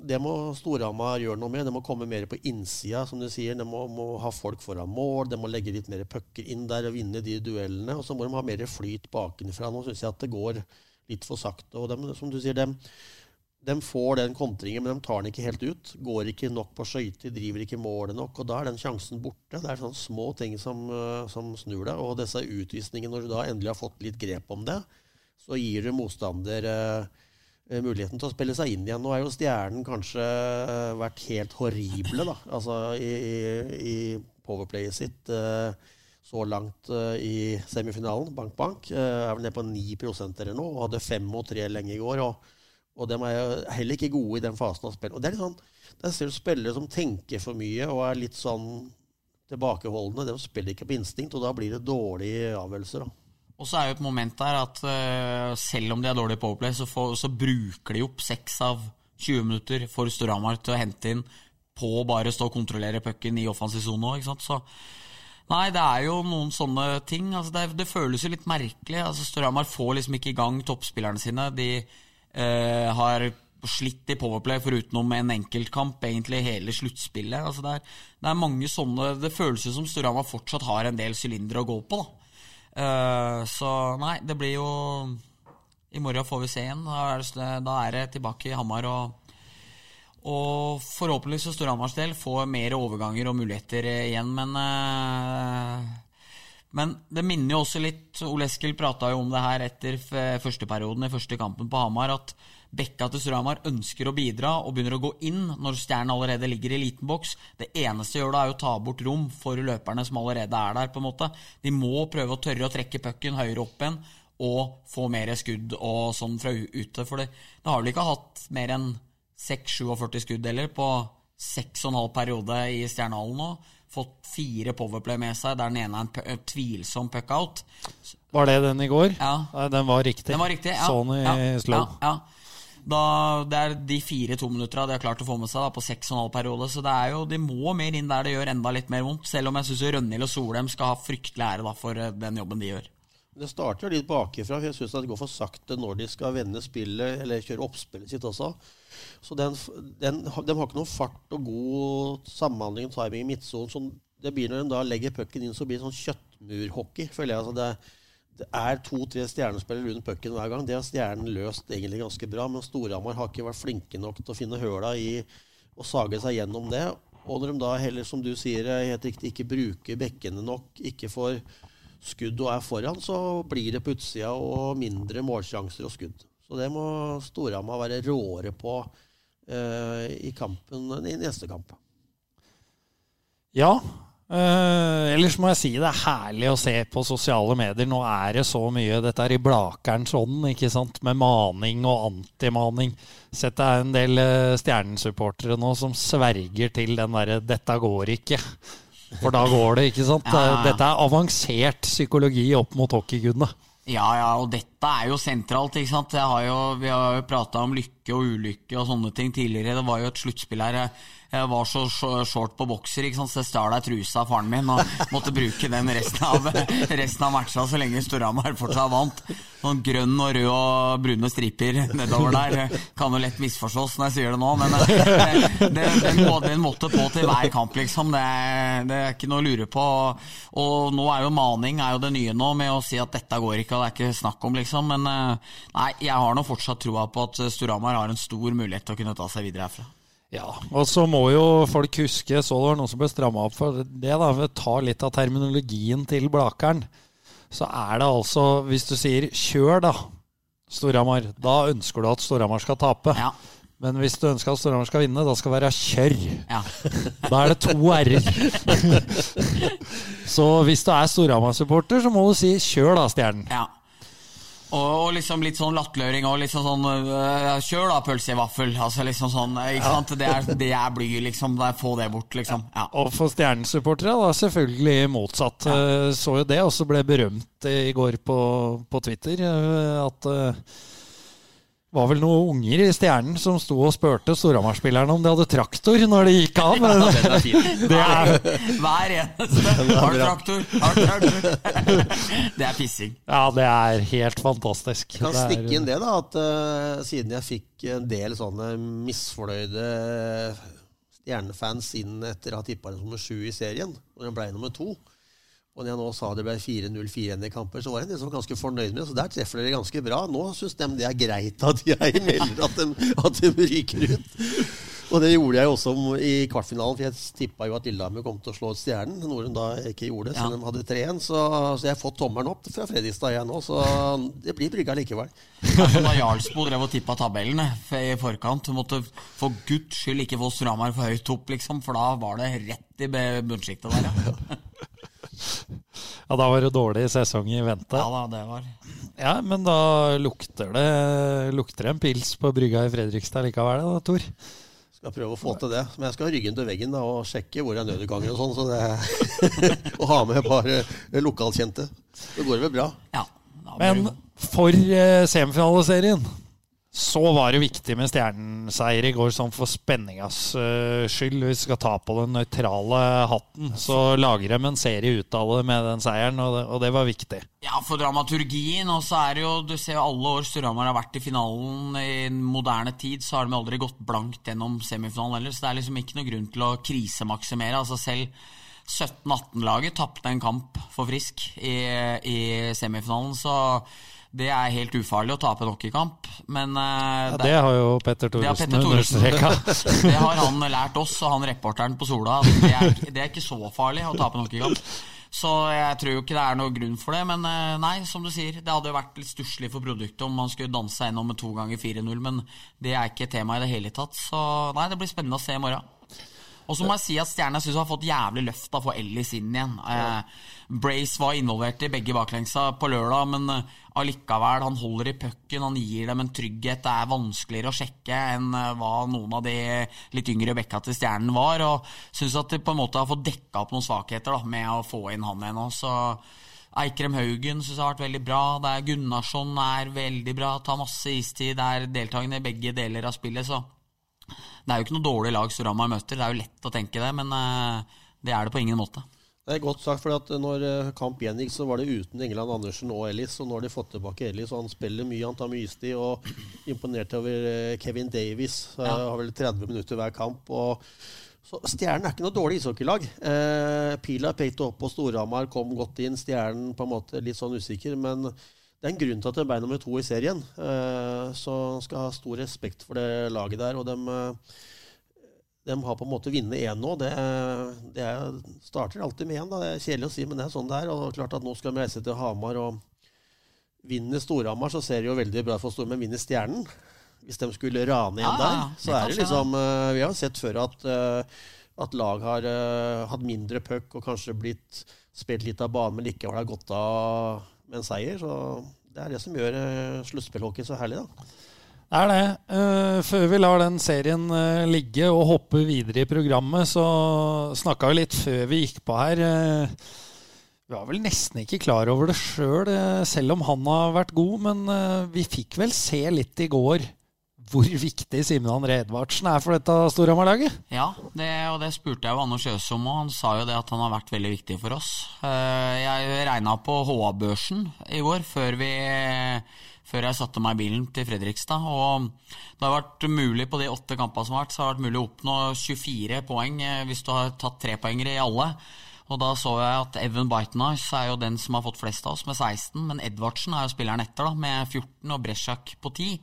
S2: det må Storhamar gjøre noe med. Det må komme mer på innsida, som du sier. De må, må, ha folk foran mål, de må legge litt mer pucker inn der og vinne de duellene. Og så må de ha mer flyt bakenfra. Nå syns jeg at det går litt for sakte. Og de, som du sier, de, de, får den kontringen, men de tar den ikke helt ut. Går ikke nok på skøyter, driver ikke målet nok. Og da er den sjansen borte. Det er sånne små ting som, eh, som snur deg. Og disse utvisningene, når du da endelig har fått litt grep om det, så gir du motstander eh, muligheten til å spille seg inn igjen. Nå er jo Stjernen kanskje eh, vært helt horrible da, altså i, i, i powerplayet sitt. Eh, så langt uh, i semifinalen. Bank Bank uh, er vel nede på 9 eller noe, og hadde 5 og 3 lenge i går. Og, og de er heller ikke gode i den fasen av spillet. Og det er litt sånn, det er spillere som tenker for mye og er litt sånn tilbakeholdne. De spiller ikke på instinkt, og da blir det dårlige avgjørelser.
S1: Og så er jo et moment der at uh, selv om de er dårlige på overplay, så, får, så bruker de opp 6 av 20 minutter for Storhamar til å hente inn på å bare stå og kontrollere pucken i offensiv sone òg. Så Nei, det er jo noen sånne ting. Altså, det, det, føles jo litt merkelig. Altså, Storhamar får liksom ikke i gang toppspillerne sine. De eh, har slitt i Powerplay forutenom en enkeltkamp egentlig hele sluttspillet. Altså, det, det, er mange sånne Det føles jo som Storhamar fortsatt har en del sylindere å gå på. Eh, så nei, det blir jo I morgen får vi se igjen. Da er det, da er det tilbake i Hamar og Og forhåpentligvis for Storhamars del få mer overganger og muligheter eh, igjen, men eh, Men det minner jo også litt Ole Eskil prata jo om det her etter førsteperioden første perioden i første kampen på Hamar, at Bekka til Storhamar ønsker å bidra og begynner å gå inn når Stjernen allerede ligger i liten boks. Det eneste de gjør da, er å ta bort rom for løperne som allerede er der. på en måte. De må prøve å tørre å trekke pucken høyere opp igjen og få mer skudd og sånn fra ute. For det, det har vel ikke hatt mer enn 6-47 skudddeler på 6,5 periode i Stjernehallen nå. Fått fire powerplay med seg, der den ene er en tvilsom puckout.
S3: Var det den i går?
S1: Ja.
S3: Nei, den var riktig.
S1: Den var riktig, ja.
S3: Sånn i
S1: ja,
S3: slow.
S1: Ja, ja. Da, det er de fire tominuttera de har klart å få med seg da, på seks og en halv periode. Så det er jo, de må mer inn der det gjør enda litt mer vondt. Selv om jeg syns Rønhild og Solheim skal ha fryktelig ære da, for eh, den jobben de gjør.
S2: Det starter litt bakifra, for jeg syns det går for sakte når de skal vende spillet, eller kjøre oppspillet sitt også. Så den, den, de har ikke noen fart og god samhandling og timing i midtsonen. Det blir når de da legger pucken inn, så blir det sånn kjøttmurhockey, føler jeg. Altså det, det er to-tre stjernespillere rundt pucken hver gang. Det har Stjernen løst egentlig ganske bra, men Storhamar har ikke vært flinke nok til å finne høla i og sage seg gjennom det. Og når de da heller, som du sier, helt riktig, ikke bruker bekkene nok, ikke får skudd og er foran, så blir det på utsida og mindre målsjanser og skudd. Så det må Storhamar være råere på uh, i kampen i neste kamp.
S3: Ja. Uh, ellers må jeg si det er herlig å se på sosiale medier. Nå er det så mye Dette er i Blakerens ånd, ikke sant? Med maning og antimaning. Sett det er en del uh, Stjernen-supportere nå som sverger til den derre 'dette går ikke'. For da går det, ikke sant?
S1: Ja.
S3: Dette er avansert psykologi opp mot hockeygudene.
S1: Ja, ja, og dette er jo sentralt, ikke sant. Har jo, vi har jo prata om lykke og ulykke og sånne ting tidligere. Det var jo et sluttspill her. Jeg- var så sh- short på bokser, ikke sant, så jeg stjal ei truse av faren min og måtte bruke den resten av, resten av matcha så lenge Storhamar fortsatt vant. Sånn grønn og rød og brune striper nedover der kan jo lett misforstås når jeg sier det nå, men det, det, den, må, den måtte på til hver kamp, liksom. Det, det er ikke noe å lure på. Og nå er jo maning er jo det nye nå, med å si at dette går ikke, og det er ikke snakk om, liksom. Men eh, nei, jeg har nå fortsatt troa på at Storhamar har en stor mulighet til å kunne ta seg videre herfra.
S3: Ja, og så må jo folk huske, så det var noen som ble stramma opp for det, da, ved å ta litt av terminologien til Blakeren. Så er det altså, hvis du sier 'kjør', da, Storhamar, da ønsker du at Storhamar skal tape.
S1: Ja.
S3: Men hvis du ønsker at Storhamar skal vinne, da skal det være 'kjør'.
S1: Ja.
S3: Da er det to r-er. så hvis du er Storhamar-supporter, så må du si 'kjør', da, Stjernen.
S1: ja. Og, liksom litt sånn latterliggjøring og liksom sånn øh, Kjør da, pølse i vaffel. Altså liksom sånn, ikke sant? Det er, det er bly, liksom. Det er, få det bort, liksom. Ja.
S3: Og for Stjernen-supportere da selvfølgelig motsatt. Ja. Så jo det og så ble berømt i går på, på Twitter. At var vel noen unger i Stjernen som sto og spurte Storhamar-spillerne om de hadde traktor når de gikk av. Det er,
S1: Hver eneste. Har du traktor? Har du traktor? Det er pissing.
S3: ja, det er helt fantastisk.
S2: Jeg kan
S3: Det er-
S2: stikke inn det, da, at uh, siden jeg fikk en del sånne misfornøyde stjernefans inn etter å ha tippa nummer sju i serien, og den ble nummer to og når jeg nå sa det ble 4-0-4-1 i kamper, så var jeg en del som var ganske fornøyd med det. Så der treffer dere ganske bra. Nå syns de det er greit at jeg melder at de, at de ryker ut. Og det gjorde jeg også i kvartfinalen, for jeg tippa jo at Lillehammer kom til å slå Stjernen. Noe de da ikke gjorde,
S1: Ja.
S2: selv om de hadde 3-1. Så, så jeg har fått tommelen opp fra Fredrikstad, jeg nå. Så det blir brygga likevel.
S1: Er da Jarlsbo drev og tippa tabellene i forkant. Måtte for guds skyld ikke få Stramar for høyt opp, liksom, for da var det rett i bunnsjiktet der. Ja.
S3: Ja, da var det dårlig sesong i vente.
S1: ja da, det var
S3: Ja, men da lukter det, lukter en pils på brygga i Fredrikstad likevel, da, Tor.
S2: Skal prøve å få til det. Men jeg skal ha ryggen til veggen da, og sjekke hvor er nødutganger og sånn. Så det Og ha med bare lokalkjente. Det går vel bra.
S1: Ja.
S3: Men for semifinaleserien. semifinaliserien så var det viktig med stjernenseier i går, sånn for spenningas eh, skyld. Hvis vi skal ta på den nøytrale hatten, så lager de en serie ut av det med den seieren, og det, og det var viktig.
S1: Ja, for dramaturgien, og så er det jo Du ser jo alle år Storhamar har vært i finalen i moderne tid, så har de aldri gått blankt gjennom semifinalen heller, så det er liksom ikke noe grunn til å krisemaksimere. Altså selv 17-18-laget tapte en kamp for Frisk i, i semifinalen, så det er helt ufarlig å tape en hockeykamp. Men eh,
S3: Ja, det
S1: det har
S3: jo
S1: Petter Thoresen.
S3: understreka.
S1: Det har han lært oss, og han reporteren på Sola. Det er, det er ikke så farlig å tape en hockeykamp. Så jeg tror jo ikke det er noe grunn for det. Men eh, nei, som du sier, det hadde jo vært litt stusslig for produktet om man skulle danse gjennom med to ganger 4-0, men det er ikke tema i det hele tatt. Så nei, det blir spennende å se i morgen. Og så må jeg si at Stjernen synes har fått jævlig løft av å få Ellis inn igjen. Eh, Brace var involvert i begge baklengsa på lørdag, men eh, allikevel, han holder i pucken, han gir dem en trygghet. Det er vanskeligere å sjekke enn eh, hva noen av de litt yngre bekka til Stjernen var. Og syns at de på en måte har fått dekka opp noen svakheter da, med å få inn han igjen. også. Eikrem Haugen syns jeg har vært veldig bra. Det er Gunnarsson er veldig bra, tar masse istid, er deltakende i begge deler av spillet. så det er jo ikke noe dårlig lag Storhamar møter. Det er jo lett å tenke det, men eh, det er det på ingen måte.
S2: Det er godt sagt, for at når eh, kamp gjengikk, så var det uten England Andersen og Ellis. Og nå har de fått tilbake Ellis, og han spiller mye, han tar mye istid. Og imponerte over eh, Kevin Davies. Ja. Har vel 30 minutter hver kamp. og så Stjernen er ikke noe dårlig ishockeylag. Eh, Pila pekte opp på Storhamar, kom godt inn. Stjernen på en måte litt sånn usikker, men det er en grunn til at det ble nummer to i serien. Eh, så skal ha stor respekt for det laget der. Og de, de har på en måte vunnet én nå. Det, det er, starter alltid med én. Det er kjedelig å si, men det er sånn det er. Og klart at nå skal vi reise til Hamar. og vinne Storhamar, så ser det jo veldig bra for Storhamar. Men vinner Stjernen, hvis de skulle rane igjen
S1: ja,
S2: der, så er det liksom eh, Vi har jo sett før at, eh, at lag har eh, hatt mindre puck og kanskje blitt spilt litt av banen, men likevel har gått av med en seier. Så det er det som gjør uh, sluttspillhockey så herlig, da.
S3: Det er det. Eh, før vi lar den serien eh, ligge og hoppe videre i programmet, så snakka vi litt før vi gikk på her. eh, vi var vel nesten ikke klar over det sjøl, selv om han har vært god. Men eh, vi fikk vel se litt i går hvor viktig Simen André Edvardsen er for dette Storhamar-laget.
S1: Ja, det, og det spurte jeg jo Anders Jøs om, og han sa jo det at han har vært veldig viktig for oss. Eh, Jeg regna på HA-børsen i går, før, vi, før jeg satte meg i bilen til Fredrikstad. Og det har vært mulig på de åtte kampene som har vært, så har det vært mulig å oppnå 24 poeng eh, hvis du har tatt trepoengere i alle. Og da så jeg at Evan Bitennice er jo den som har fått flest av oss, med 16. Men Edvardsen er jo spilleren etter, da, med 14, og Bresjak på 10.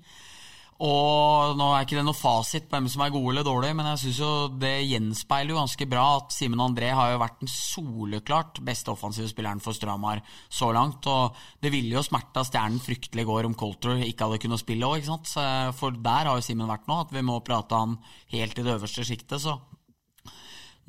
S1: Og nå er ikke det noe fasit på hvem som er gode eller dårlige, men jeg synes jo det gjenspeiler jo ganske bra at Simen André har jo vært den soleklart beste offensive spilleren for Stramar så langt. Og det ville jo smerta Stjernen fryktelig i går om Colter ikke hadde kunnet spille òg, ikke sant. For der har jo Simen vært nå, at vi må prate han helt i det øverste sjiktet, så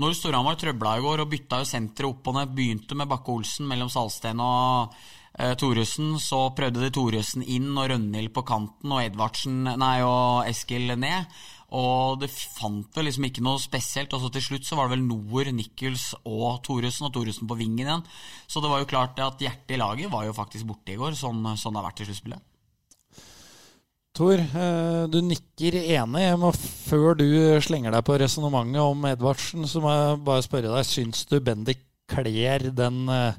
S1: når Storhamar trøbla i går og bytta jo senteret opp og ned, begynte med Bakke-Olsen mellom Salsten og eh, Thoresen, så prøvde de Thoresen inn og Rønhild på kanten og Edvardsen, nei, og Eskil ned. Og det fant vel liksom ikke noe spesielt. Og så til slutt så var det vel Noer, Nichols og Thoresen, og Thoresen på vingen igjen. Så det var jo klart at hjertet i laget var jo faktisk borte i går, sånn, sånn det har vært i sluttspillet.
S3: Tor, eh, du nikker enig. Jeg må, før du slenger deg på resonnementet om Edvardsen, så må jeg bare spørre deg, syns du Bendik kler den eh,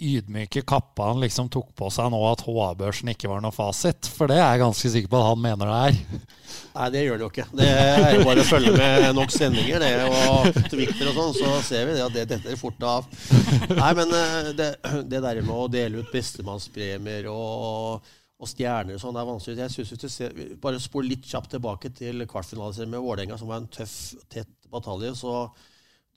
S3: ydmyke kappa han liksom tok på seg nå, at HA-børsen ikke var noe fasit? For det er jeg ganske sikker på at han mener det er.
S2: Nei, det gjør det jo ikke. Det er jo bare å følge med nok sendinger det, og Twitter og sånn, så ser vi det at det detter fort av. Nei, men eh, det, det der med å dele ut bestemannspremier og, og stjerner og sånn, det er vanskelig. Jeg synes hvis du ser, Bare spol litt kjapt tilbake til kvartfinaliserien med Vålerenga, som var en tøff, tett batalje. så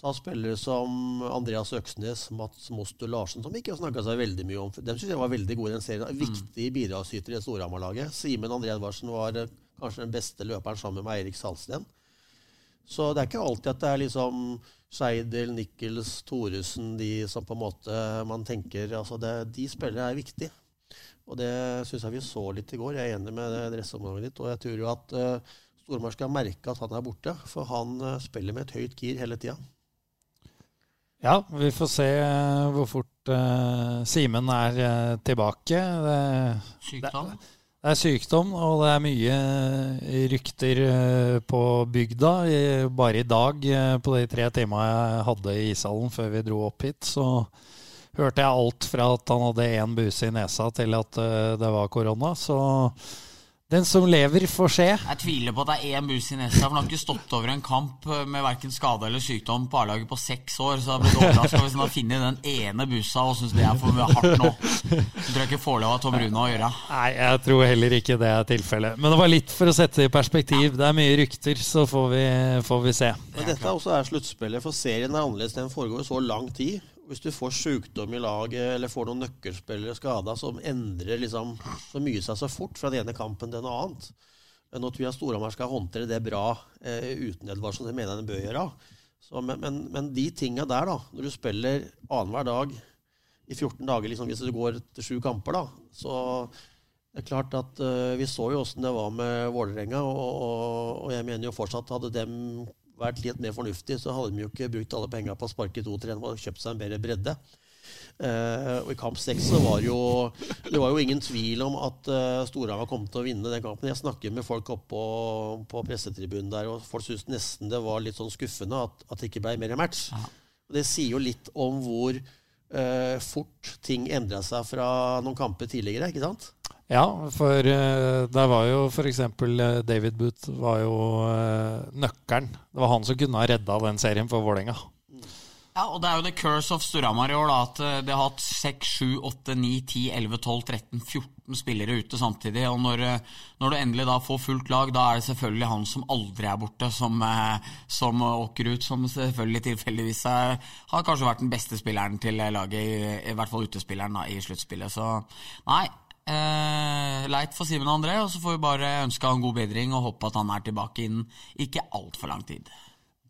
S2: Ta spillere som Andreas Øksnes, Mats Moster Larsen, som ikke har snakka seg veldig mye om. De syns jeg var veldig gode i den serien. Viktige bidragsytere i Storhamar-laget. Simen André Edvardsen var eh, kanskje den beste løperen sammen med Eirik Salsten. Så det er ikke alltid at det er liksom Skeidel, Nichols, Thoresen, de som på en måte man tenker altså det, De spillere er viktige. Og det syns jeg vi så litt i går. Jeg er enig med resonnementet ditt. Og jeg tror jo at uh, Stormar skal merke at han er borte, for han uh, spiller med et høyt gir hele tida.
S3: Ja, vi får se eh, hvor fort uh, Simen er uh, tilbake. Det,
S1: Sykdom.
S3: det er sykdom, og det er mye rykter uh, på bygda. I- Bare i dag, på de tre timene jeg hadde i ishallen før vi dro opp hit, så hørte jeg alt fra at han hadde én buse i nesa, til at det var korona. Så Den som lever, får se.
S1: Jeg tviler på at det er én buss i nesa, for han har ikke stått over en kamp med verken skade eller sykdom på A-laget på seks år, så jeg har blitt overraska hvis han har funnet den ene bussa og syns det er for hardt nå. Så tror jeg ikke får lov av Tom Rune å gjøre.
S3: Nei, jeg tror heller ikke det er tilfellet. Men det var litt for å sette det i perspektiv. Det er mye rykter, så får vi, får vi se.
S2: Men dette også er sluttspillet, for serien er annerledes. Den foregår så lang tid. Hvis du får sykdom i laget eller får noen nøkkelspillere skada, så endrer liksom så mye seg så fort fra den ene kampen til noe annet. Nå tror jeg Storhamar skal håndtere det bra eh, uten Edvardsen. Det mener jeg den bør gjøre. Så, men, men, men, de tinga der, da, når du spiller annenhver dag i 14 dager, liksom, hvis du går til sju kamper, da, så det er klart at uh, Vi så jo åssen det var med Vålerenga, og, og, og, jeg mener jo fortsatt hadde dem vært litt mer fornuftig, så hadde de jo ikke brukt alle pengene på å sparke to trenere og kjøpt seg en bedre bredde. Uh, og I kamp seks så var jo det var jo ingen tvil om at uh, Storhamar kom til å vinne den kampen. Jeg snakker med folk oppe på, på pressetribunen der, og folk syntes nesten det var litt sånn skuffende at, at det ikke ble mer match. Og Det sier jo litt om hvor uh, fort ting endra seg fra noen kamper tidligere. ikke sant?
S3: Ja, for uh, der var jo f.eks. Uh, David Booth var jo uh, nøkkelen. Det var han som kunne ha redda den serien for Vålerenga.
S1: Ja, og det er jo the curse of Storhamar i år, da, at de har hatt 6, 7, 8, 9, 10, 11, 12, 13, 14 spillere ute samtidig. Og når, når, du endelig da får fullt lag, da er det selvfølgelig han som aldri er borte, som, som åker ut. Som selvfølgelig tilfeldigvis har kanskje vært den beste spilleren til laget, i, i hvert fall utespilleren, da, i sluttspillet. Så nei, Eh, leit for Simen André, og så får vi bare ønske han god bedring og håpe at han er tilbake innen ikke altfor lang tid.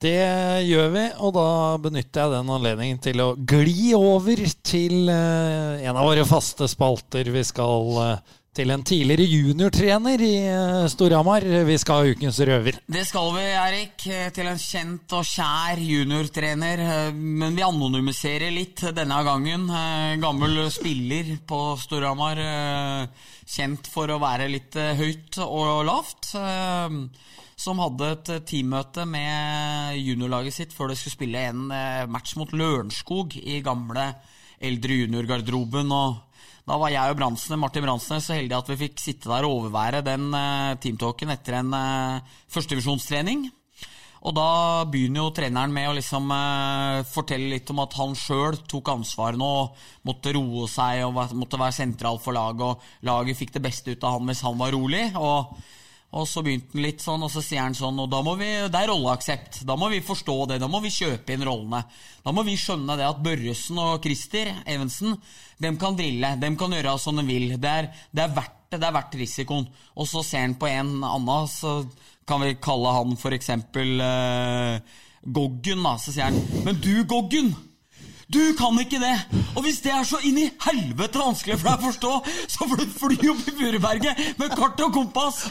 S3: Det gjør vi, og da benytter jeg den anledningen til å gli over til eh, en av våre faste spalter. Vi skal eh, til en tidligere juniortrener i eh, Storhamar. Vi skal ha ukens røver.
S1: Det skal vi, Erik. Til en kjent og kjær juniortrener. Eh, men vi anonymiserer litt denne gangen. Eh, gammel spiller på Storhamar. Kjent for å være litt høyt og lavt. Som hadde et teammøte med juniorlaget sitt før det skulle spille en match mot Lørenskog i gamle eldre juniorgarderoben. og da var jeg og Bransne, Martin Bransnes så heldige at vi fikk sitte der og overvære den uh, teamtalken etter en uh, førstevisjonstrening. Og da begynner jo treneren med å liksom uh, fortelle litt om at han sjøl tok ansvaret og måtte roe seg og måtte være sentral for laget, og laget fikk det beste ut av han hvis han var rolig. og og så begynte han litt sånn, og så sier han sånn Og da må vi, det er rolleaksept. Da må vi forstå det. Da må vi kjøpe inn rollene. Da må vi skjønne det at Børresen og Christer Evensen dem kan drille. Dem kan gjøre som de vil. Det er, det er verdt det. Det er verdt risikoen. Og så ser han på en annen, så kan vi kalle han for eksempel uh, Goggen, da. Så sier han Men du, Goggen! Du kan ikke det! Og hvis det er så inn i helvete vanskelig for deg å forstå, så får du fly opp i Furuberget med kart og kompass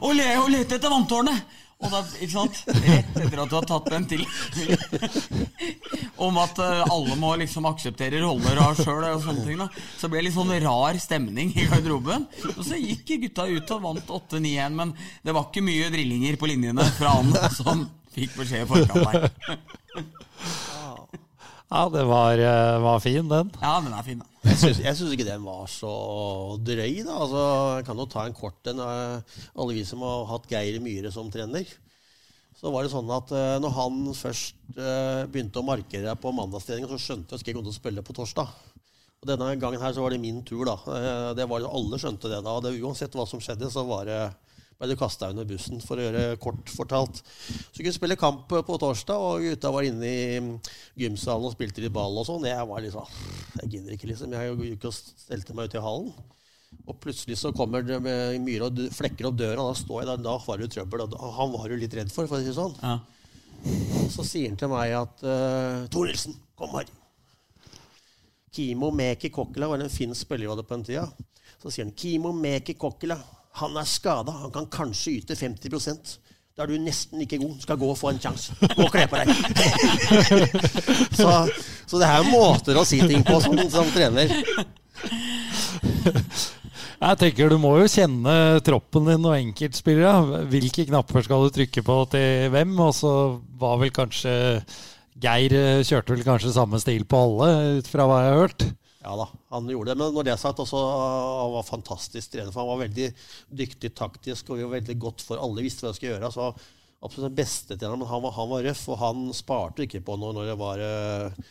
S1: og, le, og lete etter vanntårnet. Og da, ikke sant? Rett etter at du har tatt den til om at uh, alle må liksom akseptere roller av sjøl og sånne ting, da. så ble det litt sånn rar stemning i garderoben. Og så gikk gutta ut og vant 8-9-1, men det var ikke mye drillinger på linjene fra han som fikk beskjed i forkant der.
S3: Ja, det var, eh, var, fin, den.
S1: Ja, den er fin, den.
S2: Jeg syns ikke den var så drøy, da. Altså, jeg kan jo ta en kort en. Eh, alle vi som har hatt Geir Myhre som trener. Så var det sånn at uh, når han først begynte å markere på mandagstreninga, så skjønte jeg at jeg kom til å spille på torsdag. Og denne gangen her så var det min tur, da. Det var, alle skjønte det da. Det, uansett hva som skjedde, så var det ble du kasta under bussen, for å gjøre kort fortalt. Så kunne spille kamp på torsdag, og gutta var inne i gymsalen og spilte litt ball og sånn. Jeg var liksom Jeg gidder ikke, liksom. Jeg gikk og stelte meg ut i hallen. Og plutselig så kommer det med Myhre og flekker opp døra, og da står jeg der. Da var det trøbbel. Og han var jo litt redd for, for å si det sånn. Ja. Så sier han til meg at uh, Tor Nilsen, kom her. Kimo Meki Kokkela var en finsk spiller vi hadde på den tida. Så sier han Kimo Meki Kokkela han er skada. Han kan kanskje yte 50 da er du nesten like god. Skal gå og få en sjanse. Gå og kle på deg. så, så, det er måter å si ting på som, som trener.
S3: Jeg tenker Du må jo kjenne troppen din og enkeltspillere. Hvilke knapper skal du trykke på til hvem? Og så var vel kanskje Geir kjørte vel kanskje samme stil på alle, ut fra hva jeg har hørt?
S2: Ja da, han gjorde det. Men når det er sagt, også, han var fantastisk trener. For han var veldig dyktig taktisk og vi var veldig godt for alle visste hva de skulle gjøre. Så absolutt den beste treneren, men han var, han var røff, og han sparte ikke på noe når det var, eh,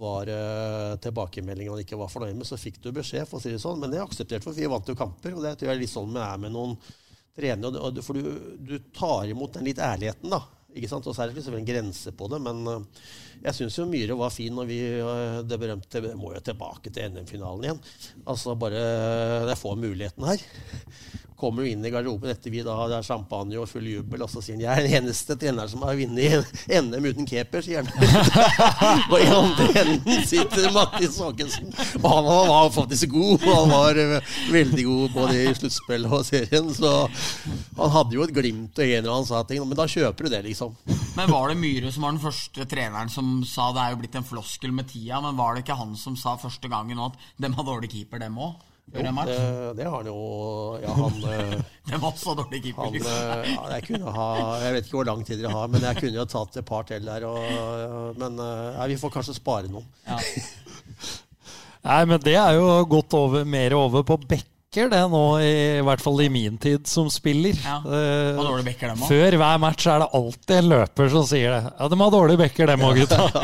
S2: var uh, tilbakemeldinger han ikke var fornøyd med. Så fikk du beskjed, for å si det sånn. Men det aksepterte for vi vant jo kamper. Og det tror jeg er litt sånn vi er med noen trenere. For du, du tar imot den litt ærligheten, da. Ikke sant? Og så er det selvfølgelig en grense på det, men uh, jeg syns jo Myhre var fin når vi uh, Det berømte det må jo tilbake til NM-finalen igjen. Altså bare Jeg får muligheten her kommer du inn i garderoben etter vi da det er champagne og full jubel, og så sier han jeg er den eneste treneren som har vunnet NM uten keeper, sier han. og i andre enden sitter Mattis Håkensen. Og han var faktisk god. Han var eh, veldig god både i sluttspillet og serien. Så han hadde jo et glimt og en eller annen sa ting, men da kjøper du det, liksom.
S1: Men var det Myhre som var den første treneren som sa det er jo blitt en floskel med tida, men var det ikke han som sa første gangen at dem har dårlig keeper, dem òg?
S2: Jo, det, det, har han jo. Ja, han
S1: Det var så dårlig keeper,
S2: han, liksom. ja, jeg, kunne ha, jeg vet ikke hvor lang tid dere har, men jeg kunne jo tatt et par til der. Og, men ja, vi får kanskje spare noen. Ja.
S3: Nei, men det er jo gått over, mer over på Bekker, det nå, i, i hvert fall i min tid som spiller. Ja.
S1: Uh, dårlig Bekker, dem også.
S3: Før hver match er det alltid en løper som sier det. Ja, de har dårlig Bekker, dem òg, gutta.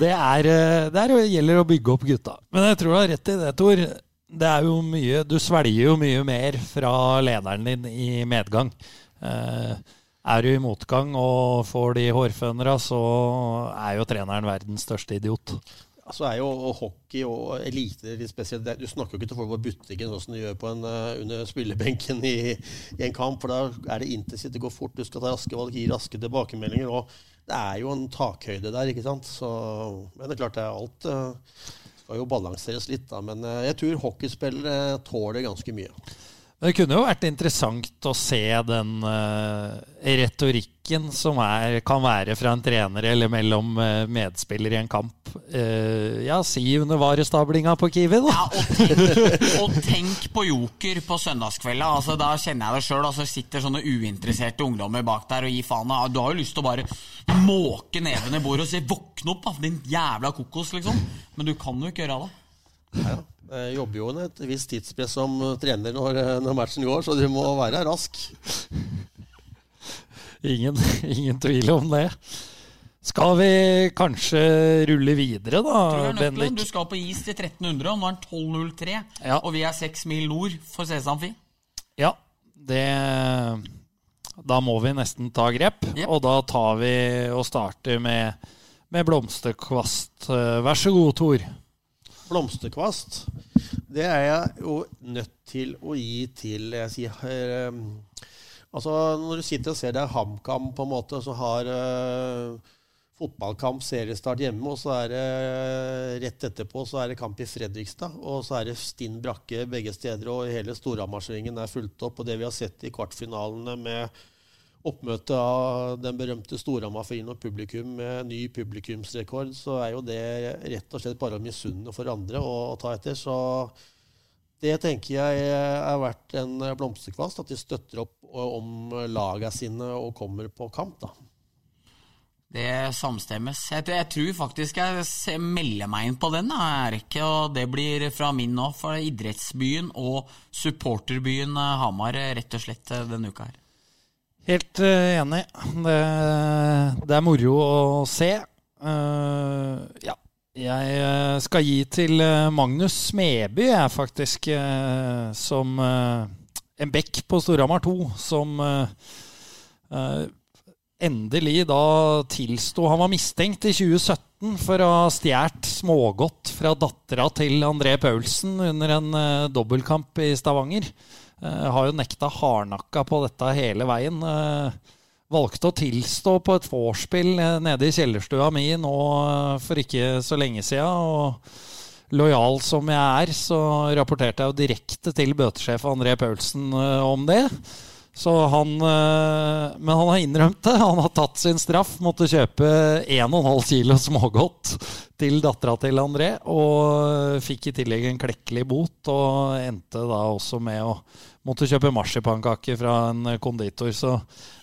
S3: det, er, eh, det er, gjelder å bygge opp gutta. Men jeg tror du har rett i det, Tor. Det er jo mye, du svelger jo mye mer fra lederen din i medgang. Uh, er du i motgang og får de hårfønera, så er jo treneren verdens største idiot.
S2: Så er jo hockey og elite litt spesielt. Du snakker jo ikke til folk på butikken hvordan som du gjør på en, uh, under spillebenken i, i, en kamp. For da er det intensivt, det går fort, du skal ta raske valg, gi raske tilbakemeldinger. og det er jo en takhøyde der, ikke sant. Så, men det er klart det er alt uh, skal jo balanseres litt, da. Men uh, jeg tror hockeyspillere tåler ganske mye.
S3: Det kunne jo vært interessant å se den uh, retorikken som er, kan være fra en trener eller mellom uh, medspillere i en kamp. Uh, ja, si under varestablinga på Kiwi, da.
S1: Ja, og tenk, og tenk på Joker på søndagskvelda. Altså, da kjenner jeg det sjøl. Altså, sitter sånne uinteresserte ungdommer bak der og gir faen. Du har jo lyst til å bare måke neven i bordet og si 'våkne opp, da, din jævla kokos', liksom. Men du kan jo ikke gjøre det.
S2: Ja, jeg jobber jo under et visst tidspress som trener når, når, matchen går, så du må være rask.
S3: Ingen, ingen, tvil om det. Skal vi kanskje rulle videre, da,
S1: Bendik? Du skal på is til 1300, og nå er den 12.03. Ja. Og vi er seks mil nord for Sesamfi.
S3: Ja, det Da må vi nesten ta grep. Yep. Og da tar vi og starter med, med blomsterkvast. Vær så god, Tor
S2: blomsterkvast, det er jeg jo nødt til å gi til jeg sier, eh, Altså, Når du sitter og ser det er HamKam, på en måte, så har uh, fotballkamp seriestart hjemme, og så er det eh, rett etterpå så er det kamp i Fredrikstad. Og så er det stinn brakke begge steder, og hele Storhamar-svingen er fulgt opp. Og det vi har sett i kvartfinalene med oppmøte av den berømte Storhamar-fyren og publikum med ny publikumsrekord, så er jo det rett og slett bare å misunne for andre å, ta etter. Så det tenker jeg er verdt en blomsterkvast, at de støtter opp om laga sine og kommer på kamp. da.
S1: Det samstemmes. Jeg, jeg, tror faktisk jeg melder meg inn på den, Erik. Og det blir fra min nå, for idrettsbyen og supporterbyen Hamar rett og slett denne uka her.
S3: Helt uh, enig. Det, det, er moro å se. Uh, ja. Jeg uh, skal gi til Magnus Smeby, jeg faktisk, som en bekk på Storhamar 2, som endelig da tilsto Han var mistenkt i 2017 for å ha stjålet smågodt fra dattera til André Paulsen under en dobbeltkamp i Stavanger. Uh, har jo nekta hardnakka på dette hele veien. Uh, valgte å tilstå på et vorspiel uh, nede i kjellerstua mi nå for ikke så lenge sida. Og lojal som jeg er, så rapporterte jeg jo direkte til bøtesjef André Paulsen om det. Så han, eh, men han har innrømt det. Han har tatt sin straff. Måtte kjøpe 1,5 kilo smågodt til dattera til André. Og fikk i tillegg en klekkelig bot, og endte da også med å måtte kjøpe marsipankake fra en konditor. Så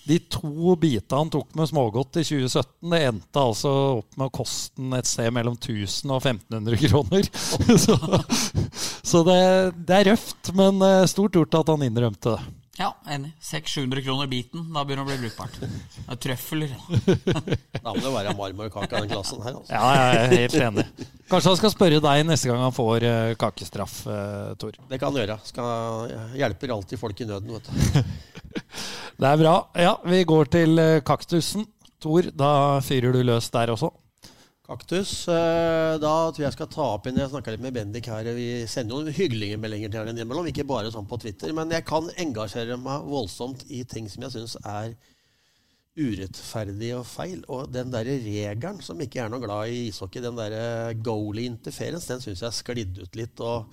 S3: de to bitene han tok med smågodt i 2017, det endte altså opp med å koste et sted mellom 1000 og 1500 kroner. Så, så det, det er røft, men eh, stort gjort at han innrømte det.
S1: Ja, enig. 600-700 kroner biten. Da begynner det å bli brukbart. Det er trøfler.
S2: Da må det være marmorkake av den klassen her. Altså.
S3: Ja, jeg er helt enig. Kanskje han skal spørre deg neste gang han får eh, kakestraff, uh, Tor.
S2: Det kan han gjøre. Skal, hjelper alltid folk i nøden, vet du.
S3: Det er bra. Ja, vi går til eh, kaktusen. Tor, da fyrer du løs der også.
S2: Kaktus. eh, Da tror jeg jeg skal ta opp inn Jeg snakka litt med Bendik her. Vi sender noen hyggelige meldinger til henne innimellom, ikke bare sånn på Twitter. Men jeg kan engasjere meg voldsomt i ting som jeg syns er urettferdig og feil. Og den derre regelen som ikke er noe glad i ishockey, den derre goalie interference, den syns jeg sklidde ut litt. og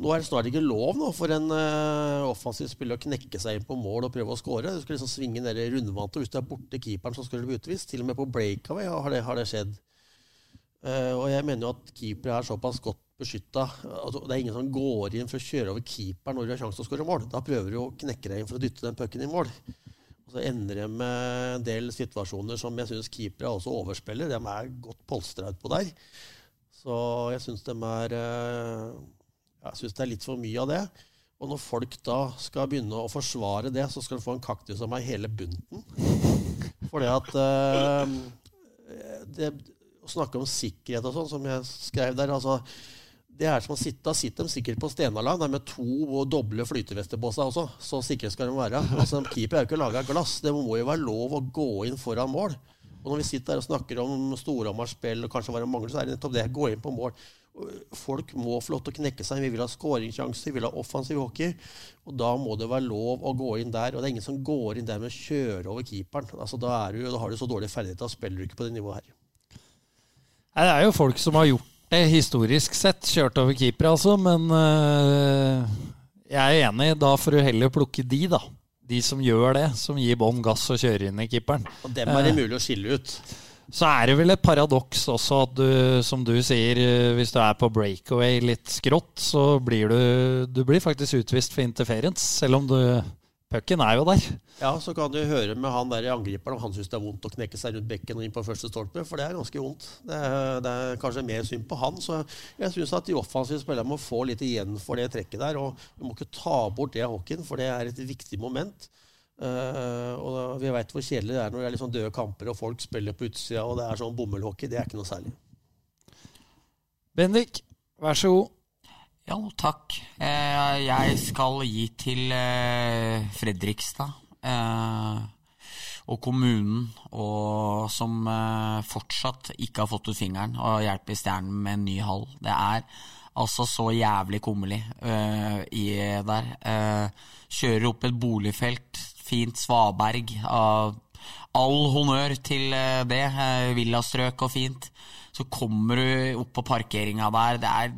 S2: nå er det snart ikke lov nå for en uh, offensiv spiller å knekke seg inn på mål og prøve å score. Du skal liksom svinge ned i rundvante, og hvis du er borte keeperen, så skal du bli utvist. Til og med på breakaway har det, har det skjedd. Uh, og jeg mener jo at keepere er såpass godt beskytta. Altså, det er ingen som går inn for å kjøre over keeperen når du har sjanse til å skåre mål. Da prøver du å knekke deg inn for å dytte den pucken i mål. Og så ender det med en del situasjoner som jeg syns keepere også overspiller. De er godt polstra utpå der. Så jeg syns de er uh, jeg syns det er litt for mye av det. Og når folk da skal begynne å forsvare det, så skal du få en kaktus av meg hele bunten. Fordi at uh, det, snakke om sikkerhet og sånn, som jeg skrev der altså, det er som å sitte, Da sitter de sikkert på Stenaland med to og doble flytevester på seg også. Så sikre skal de være. Altså, keeper er jo ikke laga av glass. Det må jo være lov å gå inn foran mål. Og når vi sitter der og snakker om Storhamar-spill og kanskje være mangler, så er det nettopp det. Gå inn på mål. Folk må få lov til å knekke seg. Vi vil ha skåringssjanser, vi vil ha offensiv hockey. Og da må det være lov å gå inn der. Og det er ingen som går inn der med å kjøre over keeperen. Altså, da, du, da har du så dårlig ferdighet, da spiller du ikke på det nivået her.
S3: Nei, Det er jo folk som har gjort det historisk sett, kjørt over keepere, altså. Men øh, jeg er enig. Da får du heller plukke de, da. De som gjør det, som gir bånn gass og kjører inn i keeperen.
S2: Og dem er det mulig å skille ut.
S3: Så er det vel et paradoks også at du, som du sier, hvis du er på breakaway litt skrått, så blir du, du blir faktisk utvist for interference, selv om du Pucken er jo der.
S2: Ja, så kan du høre med han der i angriperen om han syns det er vondt å knekke seg rundt bekken og inn på første stolpe, for det er ganske vondt. Det er, det er kanskje mer synd på han. Så jeg syns at de offensive spillerne må få litt igjen for det trekket der. Og vi må ikke ta bort det av hockeyen, for det er et viktig moment. Uh, og vi veit hvor kjedelig det er når det er liksom døde kamper og folk spiller på utsida og det er sånn bomullhockey. Det er ikke noe særlig.
S3: Bendik, vær så god.
S1: Ja, takk. Eh, jeg skal gi til eh, Fredrikstad eh, og kommunen, og som fortsatt ikke har fått ut fingeren, og hjelper Stjernen med en ny hall. Det er altså så jævlig kummerlig der. Kjører opp et boligfelt, fint svaberg. all honnør til det. villastrøk og fint så kommer du opp på parkeringa der. Det er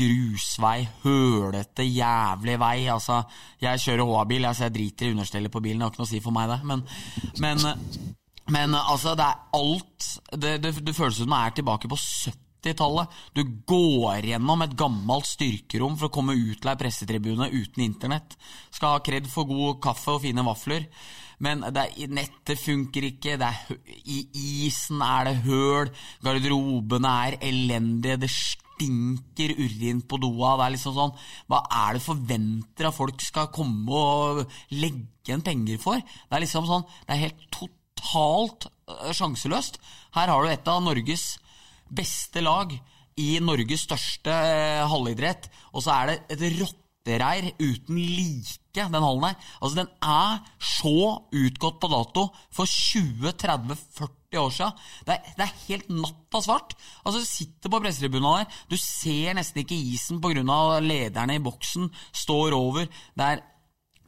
S1: grusvei, hølete, jævlig vei. Altså, jeg kjører HA-bil, altså jeg driter i understellet på bilen. Det har ikke noe å si for meg, det. Men, men, men altså, det er alt Det, det, det føles som man er tilbake på 70-tallet. Du går gjennom et gammelt styrkerom for å komme ut til ei pressetribune uten internett. Skal ha kred for god kaffe og fine vafler. Men er, nettet funker ikke, er, i isen er det høl, garderobene er elendige, det stinker urin på doa. Det er liksom sånn Hva er det forventer at folk skal komme og legge igjen penger for? Det er liksom sånn Det er helt totalt øh, sjanseløst. Her har du et av Norges beste lag i Norges største øh, halvidrett, og så er det et rått rottereir uten like, den hallen her. Altså, den er så utgått på dato for 20-30-40 år siden. Det er, det er helt natta svart. Altså, Du sitter på pressetribunen der, du ser nesten ikke isen pga. lederne i boksen står over. Det er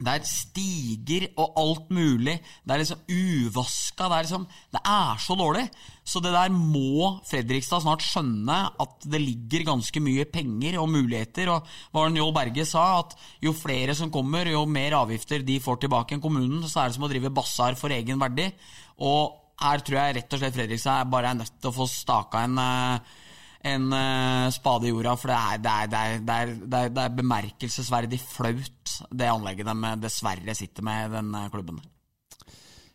S1: Det er stiger og alt mulig. Det er liksom uvaska. Det er liksom Det er så dårlig. Så det der må Fredrikstad snart skjønne at det ligger ganske mye penger og muligheter. Og hva Njål Berge sa, at jo flere som kommer, jo mer avgifter de får tilbake enn kommunen, så er det som å drive basar for egen verdi. Og her tror jeg rett og slett Fredrikstad bare er nødt til å få staka en uh, en uh, spade i jorda, for det er, det, er, det, er, det, er, er, bemerkelsesverdig flaut, det anlegget de dessverre sitter med i den klubben.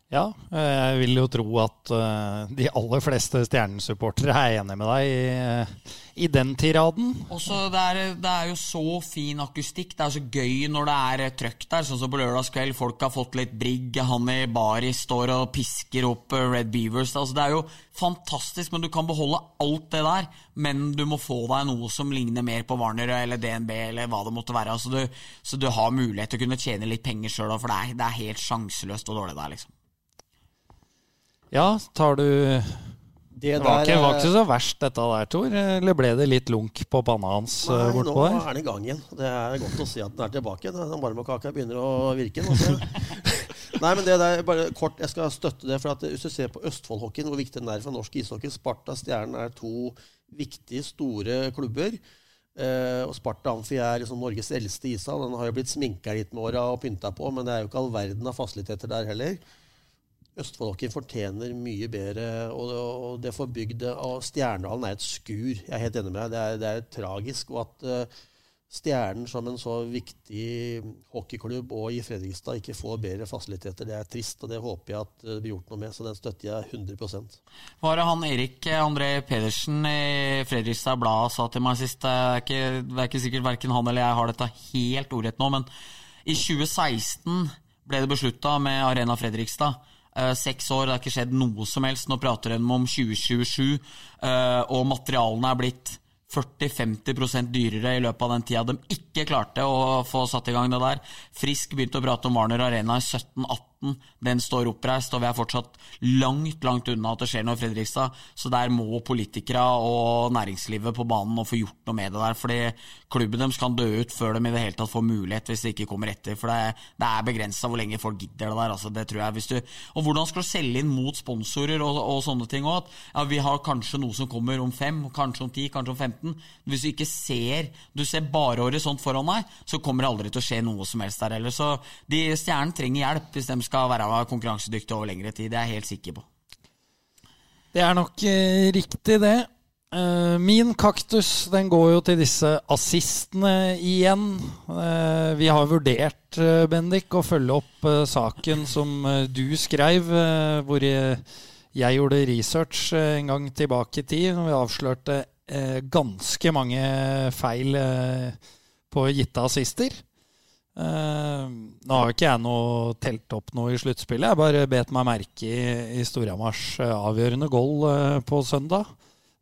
S3: Ja, jeg vil jo tro at uh, de aller fleste Stjernen-supportere er enig med deg i, i den tiraden.
S1: Også det er, det er jo så fin akustikk. Det er så gøy når det er trøkk der. Sånn som på lørdagskveld. Folk har fått litt brigg. Han i baris står og pisker opp Red Beavers. Altså, det er jo fantastisk, men du kan beholde alt det der. Men du må få deg noe som ligner mer på Warner eller DNB eller hva det måtte være. Altså, du, så du har mulighet til å kunne tjene litt penger sjøl, for det er, det er helt sjanseløst og dårlig der, liksom.
S3: Ja, tar du det, det var, ikke, var, ikke, så verst dette der, Tor. Eller ble det litt lunk på panna hans
S2: Nei,
S3: eh, bortpå
S2: der? Nå er han i gang igjen. Det er godt å se at den er tilbake. Den Marmorkaka begynner å virke. Nei, men det der, bare kort, Jeg skal støtte det. for at Hvis du ser på Østfoldhockeyen, hvor viktig den er for norsk ishockey Sparta Stjernen er to viktige, store klubber. Eh, og Sparta Amfi er liksom Norges eldste ishall. Den har jo blitt sminka litt med åra og pynta på, men det er jo ikke all verden av fasiliteter der heller. Østfoldhockeyen fortjener mye bedre, og, og det forbygde av Stjernehallen er et skur. Jeg er helt enig med deg. Det er, det er tragisk. Og at uh, Stjernen som en så viktig hockeyklubb og i Fredrikstad ikke får bedre fasiliteter, det er trist, og det håper jeg at det blir gjort noe med. Så den støtter jeg 100
S1: Var det han Erik André Pedersen i Fredrikstad Blad sa til meg sist? Det er ikke, det er ikke sikkert verken han eller jeg har dette helt ordrett nå, men i 2016 ble det beslutta med Arena Fredrikstad seks år, det har ikke skjedd noe som helst. Nå prater de om 2027, uh, eh, og materialene er blitt 40-50% dyrere i løpet av den tida de ikke klarte å få satt i gang det der. Frisk begynte å prate om Warner Arena i 1718 den står oppreist, og vi er fortsatt langt langt unna at det skjer noe i Fredrikstad. Så der må politikere og næringslivet på banen og få gjort noe med det der. fordi klubben deres kan dø ut før de i det hele tatt får mulighet, hvis de ikke kommer etter. For det, det er begrensa hvor lenge folk gidder det der. Altså, det tror jeg. Du, og hvordan skal du selge inn mot sponsorer og, og sånne ting òg? Ja, vi har kanskje noe som kommer om fem, kanskje om ti, kanskje om 15. Hvis du ikke ser Du ser bare horisont foran deg, så kommer det aldri til å skje noe som helst der heller. Så de stjernene trenger hjelp hvis de skal være konkurransedyktig over lengre tid. Det er jeg helt sikker på.
S3: Det er nok eh, riktig, det. Eh, min kaktus den går jo til disse assistene igjen. Eh, vi har vurdert, uh, Bendik, å følge opp saken som du skrev, hvor jeg, jeg, gjorde research en gang tilbake i tid. Når vi avslørte ganske mange feil på gitte assister. Uh, nå har ikke jeg noe telt opp noe i sluttspillet. Jeg bare bet meg merke i, i Storhamars uh, avgjørende goal uh, på søndag.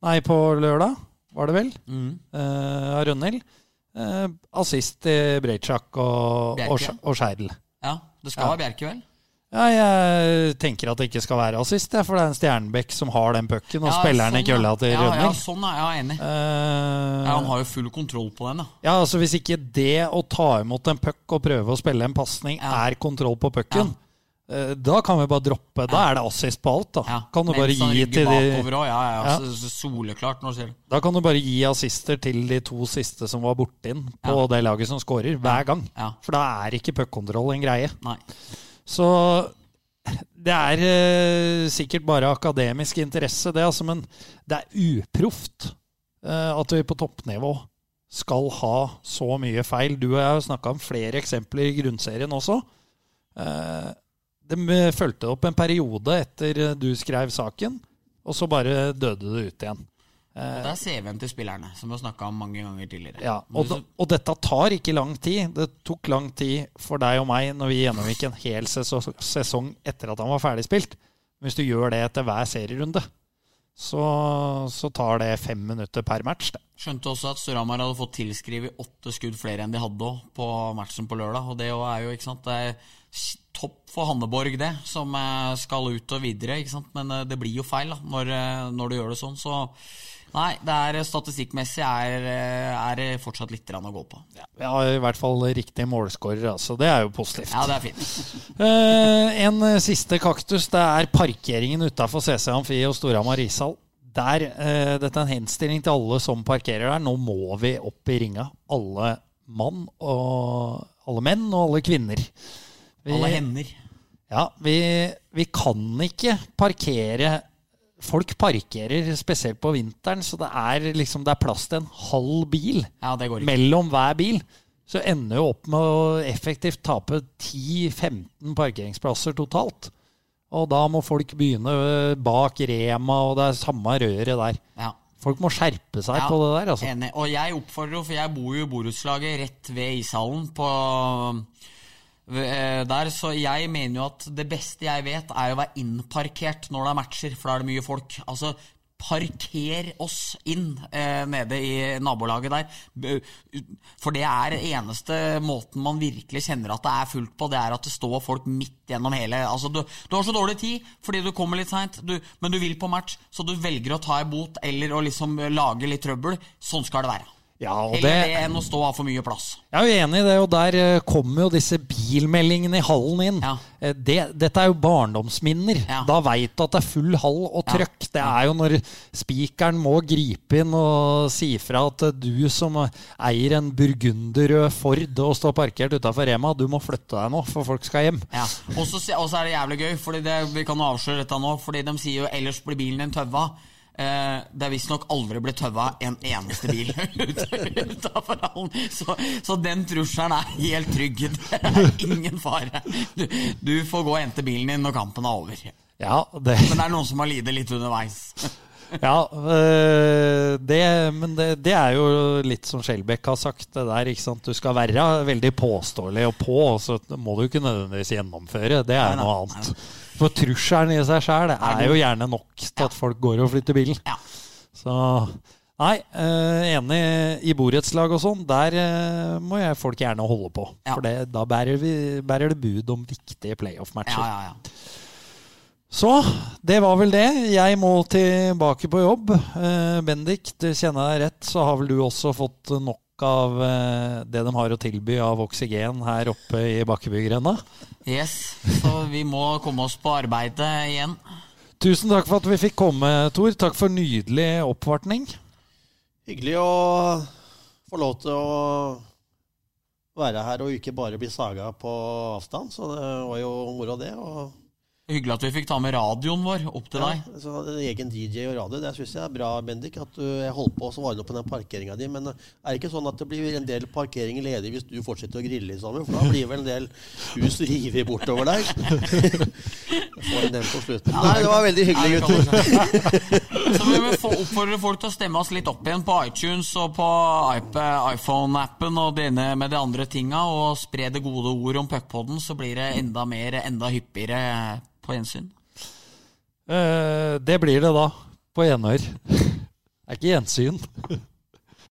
S3: Nei, på lørdag, var det vel? Mm. Av Rønhild. assist til Breitsjak og, og, og Skeidel.
S1: Ja, det skal ja. være Bjerke, vel?
S3: Ja, jeg tenker at det ikke skal være assist, for det er en Stjernebekk som har den pucken, og ja, spiller den sånn, i kølla til ja, Rønning.
S1: Ja, sånn er jeg enig. Uh, ja, Han har jo full kontroll på den. da.
S3: Ja, altså Hvis ikke det å ta imot en puck og prøve å spille en pasning er kontroll på pucken, uh, da kan vi bare droppe. Da er det assist på alt. da. Kan du bare gi til de
S1: også, ja, Soleklart. Når ser.
S3: Da kan du bare gi assister til de to siste som var borti den, på det laget som scorer, hver gang. For da er ikke puckkontroll en greie.
S1: Nei.
S3: Så det er eh, sikkert bare akademisk interesse, det, altså, men det er uproft eh, at vi på toppnivå skal ha så mye feil. Du og jeg har snakka om flere eksempler i grunnserien også. Eh, de fulgte opp en periode etter du skrev saken, og så bare døde det ut igjen.
S1: Og Det er CV-en til spillerne, som vi har snakka om mange ganger tidligere.
S3: Ja, og, og, dette tar ikke lang tid. Det tok lang tid for deg og meg når vi gjennomgikk en hel sesong etter at han var ferdigspilt. Hvis du gjør det etter hver serierunde, så, så tar det fem minutter per match. Det.
S1: Skjønte også at Storhamar hadde fått tilskrevet åtte skudd flere enn de hadde på matchen på lørdag. Og det er jo ikke sant, det er topp for Hanneborg, det, som eh, skal ut og videre. ikke sant? Men eh, det blir jo feil da, når, eh, når du gjør det sånn. Så Nei, det er statistikkmessig er, er det fortsatt litt å gå på.
S3: Vi har i hvert fall riktig målskårer, altså. Det er jo positivt.
S1: Ja, det er fint.
S3: Eh, en siste kaktus, det er parkeringen utafor CC Amfi og Storhamar ishall. Der, eh, dette er en henstilling til alle som parkerer der. Nå må vi opp i ringa. Alle mann og alle menn og alle kvinner. Vi,
S1: Alle hender.
S3: Ja, vi, vi kan ikke parkere Folk parkerer spesielt på vinteren, så det er liksom det er plass til en halv bil
S1: Ja, det går
S3: mellom hver bil. Så ender jo opp med å effektivt tape 10-15 parkeringsplasser totalt. Og da må folk begynne øh, bak Rema, og det er samme røret der.
S1: Ja.
S3: Folk må skjerpe seg
S1: Ja,
S3: på det der, altså.
S1: Enig. Og jeg oppfordrer jo, for jeg bor jo i borettslaget rett ved ishallen på der, så jeg mener jo at det beste jeg vet, er å være innparkert når det er matcher, for da er det mye folk. Altså, parker oss inn eh, nede i nabolaget der. For det er eneste måten man virkelig kjenner at det er fullt på, det er at det står folk midt gjennom hele Altså, du, du har så dårlig tid fordi du kommer litt seint, men du vil på match, så du velger å ta imot eller å liksom lage litt trøbbel. Sånn skal det være.
S3: Ja, og
S1: Heller
S3: det,
S1: det enn å stå av for mye plass.
S3: jeg er jo enig i det, og der eh, kommer jo disse bilmeldingene i hallen inn.
S1: Ja.
S3: Eh, Det, dette er jo barndomsminner.
S1: Ja.
S3: Da veit du at det er full hall og
S1: Ja.
S3: trøkk. Det er jo når spikeren må gripe inn og si fra at du som eier en burgunderrød Ford og står parkert utafor Rema, du må flytte deg nå, for folk skal hjem.
S1: Ja. Og så er det jævlig gøy, Fordi vi kan avsløre dette nå, fordi de sier jo 'ellers blir bilen din tøva'. Eh, det er visstnok aldri blitt tøva en eneste bil utafor hallen. Så, så den trusselen er helt trygg. Det er ingen fare. Du, du får gå og hente bilen din når kampen er over.
S3: Ja, det,
S1: Men det er noen som har lidd litt underveis.
S3: ja, øh, det, men det, det er jo litt som Skjelbæk har sagt. Det der, ikke sant? Du skal være veldig påståelig og på, og så må du ikke nødvendigvis gjennomføre. Det er
S1: Nei, nei,
S3: noe
S1: nei.
S3: For trusselen i seg sjøl
S1: Er
S3: jo gjerne nok til at folk går og flytter bilen.
S1: Ja.
S3: Så Nei, øh, enig i borettslag og sånn. Der øh, må jeg folk gjerne holde på.
S1: Ja.
S3: For det, da bærer, vi, bærer det bud om viktige playoff-matcher.
S1: ja, ja.
S3: Så det var vel det. Jeg må tilbake på jobb. Eh, Bendik, du kjenner deg rett, så har vel du også fått nok av eh, det de har å tilby av oksygen her oppe i Bakkebygrenda?
S1: Yes, så vi må komme oss på arbeidet igjen.
S3: Tusen takk for at vi fikk komme, Tor. Takk for nydelig oppvartning.
S2: Hyggelig å få lov til å være her og ikke bare bli saga på avstand. Så det var jo moro, det. Og
S1: Hyggelig at vi fikk ta med radioen vår opp til deg.
S2: Ja, så egen DJ og radio, det syns jeg er bra, Bendik. At du jeg holdt på å svare på den parkeringa di. Men er det ikke sånn at det blir en del parkeringer ledig hvis du fortsetter å grille i sommer? For da blir vel en del hus revet bortover der. Får en den på slutten. Nei, det var veldig hyggelig,
S1: gutt.
S2: gutter.
S1: Så vi vil oppfordre folk til å stemme oss litt opp igjen på iTunes og på iPhone-appen og det ene med de andre tinga, og spre det gode ord om puckpodden, så blir det enda mer, enda hyppigere på gjensyn.
S3: Eh, det blir det da, på Enøyer. Det er ikke gjensyn.